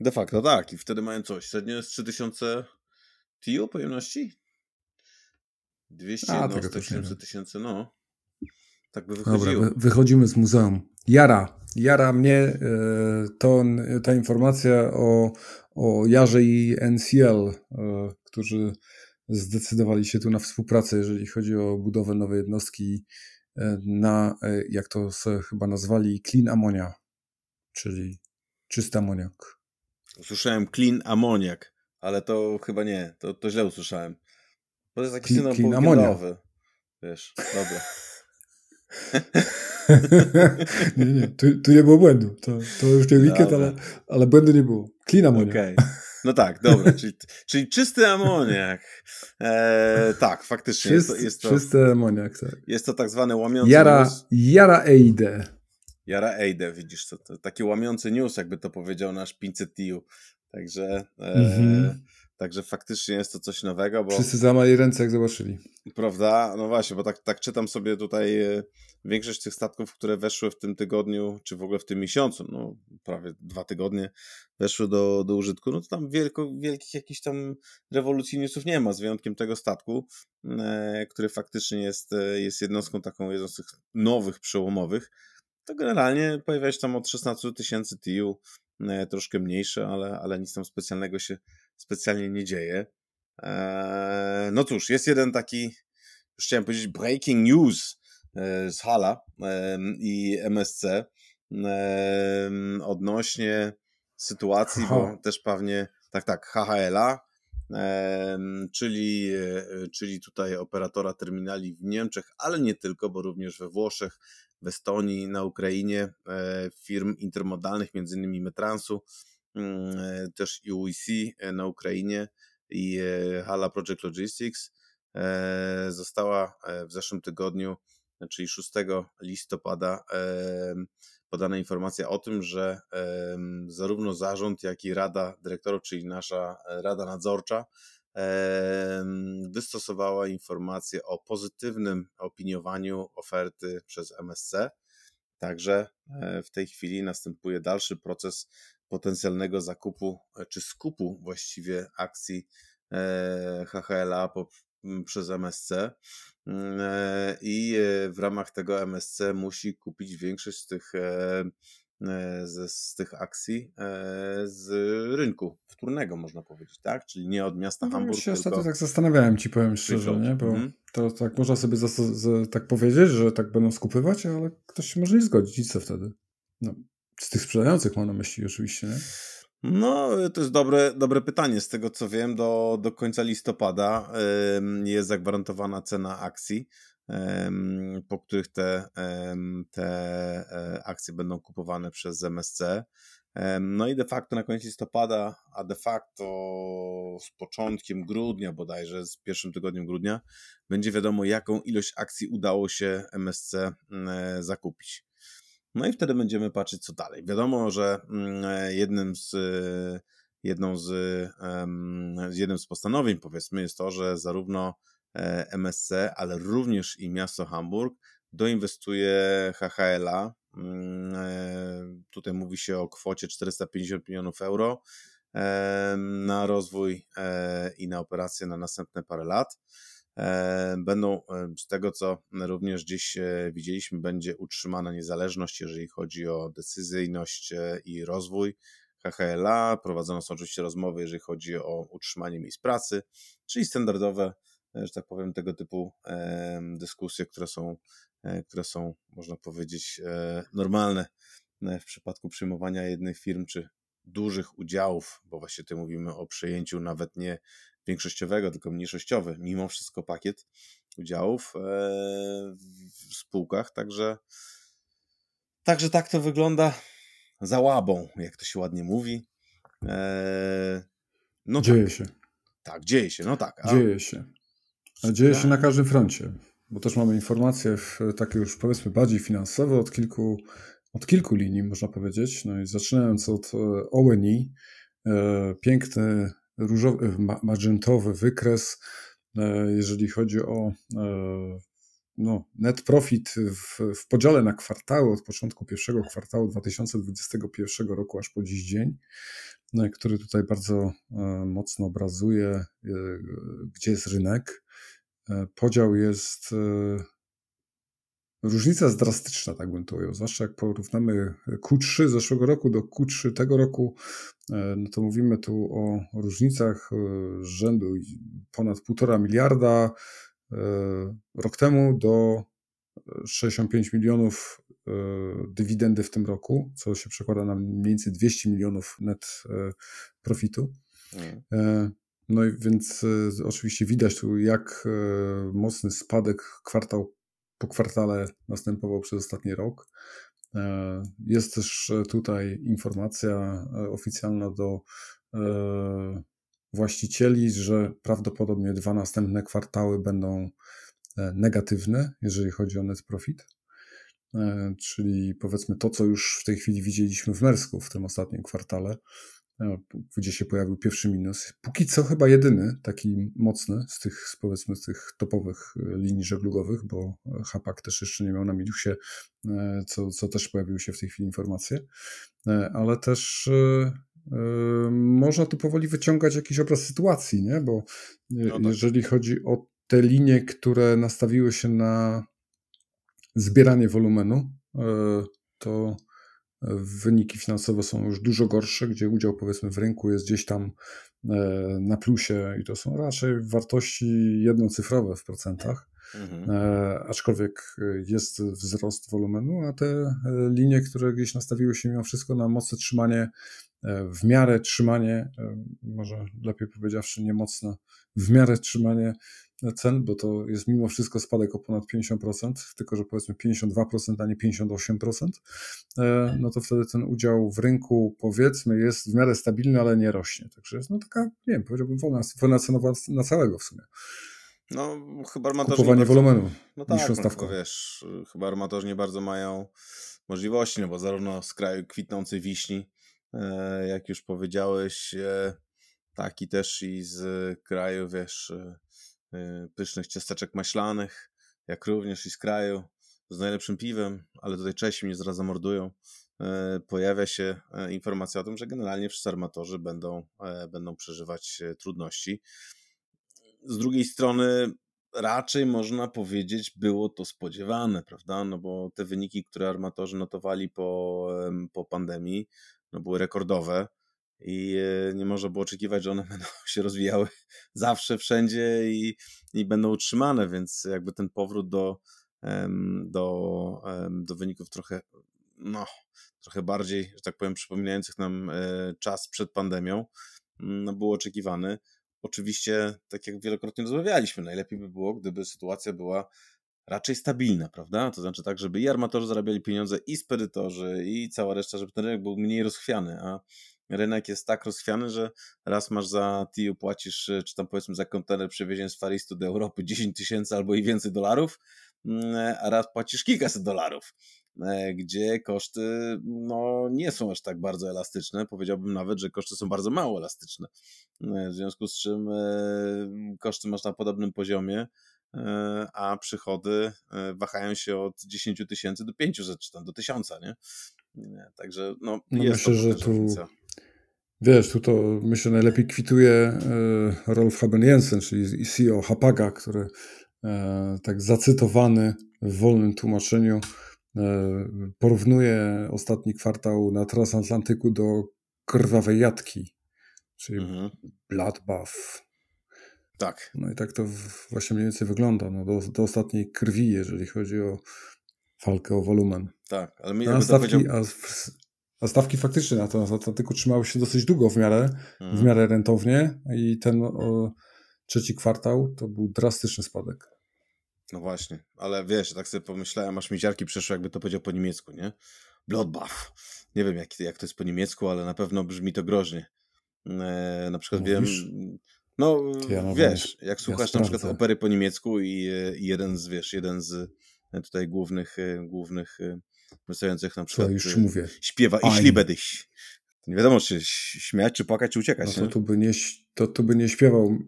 De facto tak. I wtedy mają coś. Średnio jest 3000 TU pojemności? 200 A, jednostek, 700 tysięcy, no. Tak by wychodziło. Dobra, wychodzimy z muzeum. Jara. Jara mnie e, to, ta informacja o, o Jarze i NCL, e, którzy zdecydowali się tu na współpracę, jeżeli chodzi o budowę nowej jednostki e, na, jak to chyba nazwali, clean ammonia, czyli czysty amoniak. Usłyszałem clean amoniak, ale to chyba nie, to, to źle usłyszałem. To jest taki syndrom poweekendowy. Wiesz, dobra. nie, nie, tu, tu, nie było błędu. To, to już nie weekend, ale, ale błędu nie było. Clean amoniak. Okay. No tak, dobra, czyli, czyli czysty amoniak. E, tak, faktycznie. Czyst, jest to, jest to, czysty amoniak, tak. Jest to tak zwany łamiący Jara, Jara Eide. Jara Eide, widzisz, to, to taki łamiący news, jakby to powiedział nasz 500 TU. Także, mm-hmm. e, także faktycznie jest to coś nowego. Bo, Wszyscy zamali ręce, jak zobaczyli. Prawda? No właśnie, bo tak, tak czytam sobie tutaj e, większość tych statków, które weszły w tym tygodniu, czy w ogóle w tym miesiącu, no prawie dwa tygodnie weszły do, do użytku, no to tam wielko, wielkich jakichś tam rewolucji newsów nie ma, z wyjątkiem tego statku, e, który faktycznie jest, e, jest jednostką taką, jedną z tych nowych, przełomowych to generalnie pojawia się tam od 16 tysięcy TU, e, troszkę mniejsze, ale, ale nic tam specjalnego się specjalnie nie dzieje. Eee, no cóż, jest jeden taki, już chciałem powiedzieć, breaking news e, z Hala e, i MSC odnośnie sytuacji, bo też pewnie, tak, tak, HHL-a, czyli, czyli tutaj operatora terminali w Niemczech, ale nie tylko, bo również we Włoszech, w Estonii, na Ukrainie, e, firm intermodalnych, między innymi Metransu, mm, e, też UEC e, na Ukrainie i Hala Project Logistics została w zeszłym tygodniu, czyli 6 listopada, podana informacja o tym, że zarówno zarząd, jak i Rada Dyrektorów, czyli nasza Rada Nadzorcza, wystosowała informację o pozytywnym opiniowaniu oferty przez MSC. Także e, w tej chwili następuje dalszy proces potencjalnego zakupu e, czy skupu właściwie akcji HHLA przez MSC mm, i w ramach tego MSC musi kupić większość z tych E, z, z tych akcji e, z rynku wtórnego, można powiedzieć, tak? Czyli nie od miasta no, Hamburg. Ja się ostatnio tak zastanawiałem, ci powiem szczerze, nie? Bo mm. to tak można sobie tak powiedzieć, że tak będą skupywać, ale ktoś się może nie zgodzić. I co wtedy? No, z tych sprzedających mam na myśli oczywiście, nie? No, to jest dobre, dobre pytanie. Z tego co wiem, do, do końca listopada jest zagwarantowana cena akcji po których te, te e, akcje będą kupowane przez MSC. No i de facto na koniec listopada, a de facto z początkiem grudnia bodajże, z pierwszym tygodniem grudnia, będzie wiadomo, jaką ilość akcji udało się MSC e, zakupić. No i wtedy będziemy patrzeć, co dalej. Wiadomo, że e, jednym z, jedną z, jednym z postanowień, powiedzmy, jest to, że zarówno MSC, ale również i miasto Hamburg doinwestuje HHL-a. Mm, e, tutaj mówi się o kwocie 450 milionów euro e, na rozwój i na operacje na następne parę lat. Będą, z tego co również gdzieś widzieliśmy, będzie utrzymana niezależność, jeżeli chodzi o decyzyjność i rozwój HHLA. Prowadzono są oczywiście rozmowy, jeżeli chodzi o utrzymanie miejsc pracy, czyli standardowe że tak powiem, tego typu dyskusje, które są, e, które są, można powiedzieć, e, normalne e, w przypadku przyjmowania jednych firm czy dużych udziałów, bo właśnie tutaj mówimy o przejęciu nawet nie większościowego, tylko mniejszościowy, mimo wszystko pakiet udziałów w spółkach, także także tak to wygląda za łabą, jak to się ładnie mówi. No dzieje tak. się. Tak, dzieje się, no tak. A... Dzieje się. Dzieje się na każdym froncie, bo też mamy informacje w, takie już powiedzmy bardziej finansowe od kilku, od kilku linii, można powiedzieć. No i zaczynając od e, ONI, e, piękny różowy, e, magentowy wykres, jeżeli chodzi o no, net profit w, w podziale na kwartały od początku pierwszego kwartału 2021 roku aż po dziś dzień, który tutaj bardzo mocno obrazuje, gdzie jest rynek. E, podział jest. E, różnica jest drastyczna, tak bym to ujął. Zwłaszcza jak porównamy Q3 zeszłego roku do Q3 tego roku, e, no to mówimy tu o różnicach rzędu ponad 1,5 miliarda rok temu do 65 milionów dywidendy w tym roku, co się przekłada na mniej więcej 200 milionów net profitu. Mm. No i więc e, oczywiście widać tu, jak e, mocny spadek kwartał po kwartale następował przez ostatni rok. E, jest też tutaj informacja oficjalna do właścicieli, że prawdopodobnie dwa następne kwartały będą negatywne, jeżeli chodzi o net profit. Czyli powiedzmy to, co już w tej chwili widzieliśmy w Mersku w tym ostatnim kwartale, gdzie się pojawił pierwszy minus. Póki co chyba jedyny, taki mocny z tych, powiedzmy, z tych topowych e, linii żeglugowych, bo Hapak też jeszcze nie miał na minusie, e, co, co też pojawiły się w tej chwili informacje, e, ale też można tu powoli wyciągać jakiś obraz sytuacji, nie? bo no tak. jeżeli chodzi o te linie, które nastawiły się na zbieranie wolumenu, to wyniki finansowe są już dużo gorsze, gdzie udział powiedzmy w rynku jest gdzieś tam e, na plusie i to są raczej wartości jednocyfrowe w procentach. Mhm. E, aczkolwiek jest wzrost wolumenu, a te e, linie, które gdzieś nastawiły się mimo wszystko na mocne trzymanie, w miarę trzymanie, może lepiej powiedziawszy, nie mocne, w miarę trzymanie cen, bo to jest mimo wszystko spadek o ponad 50%, tylko że powiedzmy 52%, a nie 58%, e, no to wtedy ten udział w rynku powiedzmy jest w miarę stabilny, ale nie rośnie. Także jest no taka, nie wiem, powiedziałbym wolna, wolna cenowa na całego w sumie. No, chyba armatorzy. Kupowanie bardzo, wolumenu. No tak, no, wiesz, chyba armatorzy nie bardzo mają możliwości, no bo zarówno z kraju kwitnącej wiśni, e, jak już powiedziałeś, e, tak i też i z kraju, wiesz, pysznych ciasteczek maślanych, jak również i z kraju z najlepszym piwem, ale tutaj Czesi mnie zaraz zamordują. Pojawia się informacja o tym, że generalnie wszyscy armatorzy będą, będą przeżywać trudności. Z drugiej strony raczej można powiedzieć, było to spodziewane, prawda? No bo te wyniki, które armatorzy notowali po, po pandemii, no były rekordowe i e, nie można było oczekiwać, że one będą się rozwijały zawsze, wszędzie i, i będą utrzymane, więc jakby ten powrót do, do, do wyników trochę, no, trochę bardziej, że tak powiem, przypominających nam e, czas przed pandemią, no, był oczekiwany. Oczywiście, tak jak wielokrotnie rozmawialiśmy, najlepiej by było, gdyby sytuacja była raczej stabilna, prawda? To znaczy tak, żeby i armatorzy zarabiali pieniądze, i spedytorzy, i cała reszta, żeby ten rynek był mniej rozchwiany, a rynek jest tak rozchwiany, że raz masz za TIU płacisz, czy tam powiedzmy za kontener przewiezień z Faristu do Europy 10 tysięcy albo i więcej dolarów, mm, a raz płacisz kilkaset dolarów. E, gdzie koszty no, nie są aż tak bardzo elastyczne. Powiedziałbym nawet, że koszty są bardzo mało elastyczne. E, w związku z czym e, koszty masz na podobnym poziomie, a przychody wahają się od 10 tysięcy do 500 czy tam do 1000, nie? Także no, no myślę, że tu wiesz, tu to myślę najlepiej kwituje Rolf Haben-Jensen, czyli CEO Hapaga, który tak zacytowany w wolnym tłumaczeniu E, porównuje ostatni kwartał na transatlantyku do krwawej jatki, czyli mhm. bloodbath. Tak. No i tak to właśnie mniej więcej wygląda, no do, do ostatniej krwi, jeżeli chodzi o walkę o wolumen. Tak, ale mi a stawki, powiedział... a, a stawki faktycznie na transatlantyku trzymały się dosyć długo w miarę, mhm. w miarę rentownie i ten o, trzeci kwartał to był drastyczny spadek. No właśnie, ale wiesz, tak sobie pomyślałem, aż mi ziarki przeszły, jakby to powiedział po niemiecku, nie? Bloodbath. Nie wiem, jak, jak to jest po niemiecku, ale na pewno brzmi to groźnie. E, na przykład Mówisz? wiem, no ja wiesz, jak słuchasz ja na przykład opery po niemiecku i, i, jeden z, wiesz, jeden z e, tutaj głównych, e, głównych e, wystających na przykład Co, już mówię. śpiewa Ich liebe dich. Nie wiadomo, czy śmiać, czy płakać, czy uciekać. No to, tu by nie, to, to by nie śpiewał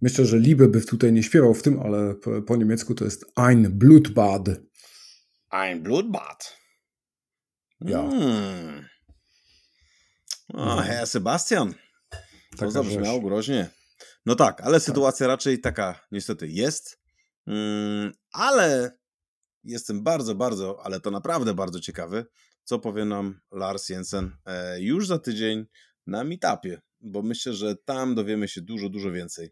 Myślę, że Liebe by tutaj nie śpiewał w tym, ale po, po niemiecku to jest Ein Blutbad. Ein Blutbad. Ja. Hmm. O, no. Herr Sebastian. To zabrzmiało groźnie. No tak, ale tak. sytuacja raczej taka niestety jest. Mm, ale jestem bardzo, bardzo, ale to naprawdę bardzo ciekawy, co powie nam Lars Jensen e, już za tydzień na meetupie, bo myślę, że tam dowiemy się dużo, dużo więcej.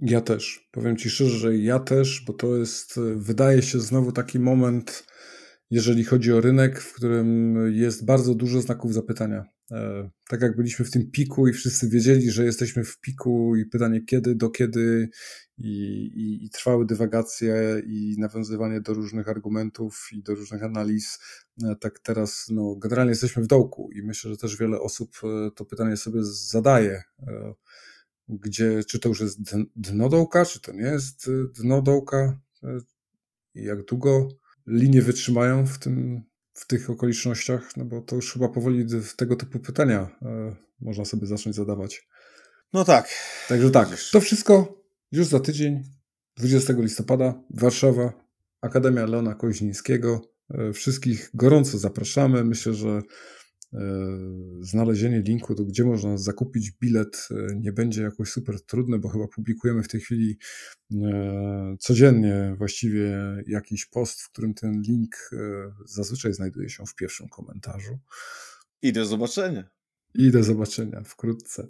Ja też. Powiem Ci szczerze, że ja też, bo to jest, wydaje się, znowu taki moment, jeżeli chodzi o rynek, w którym jest bardzo dużo znaków zapytania. E, tak jak byliśmy w tym piku i wszyscy wiedzieli, że jesteśmy w piku i pytanie kiedy, do kiedy i, i, i trwały dywagacje i nawiązywanie do różnych argumentów i do różnych analiz, e, tak teraz no, generalnie jesteśmy w dołku i myślę, że też wiele osób e, to pytanie sobie zadaje gdzie czy to już jest dno dołka, czy to nie jest dno dołka, jak długo linie wytrzymają w, tym, w tych okolicznościach, no bo to już chyba powoli tego typu pytania e, można sobie zacząć zadawać. No tak. Także tak, to wszystko już za tydzień, 20 listopada, Warszawa, Akademia Leona Koźnińskiego. E, wszystkich gorąco zapraszamy. Myślę, że znalezienie linku, do gdzie można zakupić bilet, e, nie będzie jakoś super trudne, bo chyba publikujemy w tej chwili e, codziennie właściwie jakiś post, w którym ten link zazwyczaj znajduje się w pierwszym komentarzu. I do zobaczenia. I do zobaczenia wkrótce.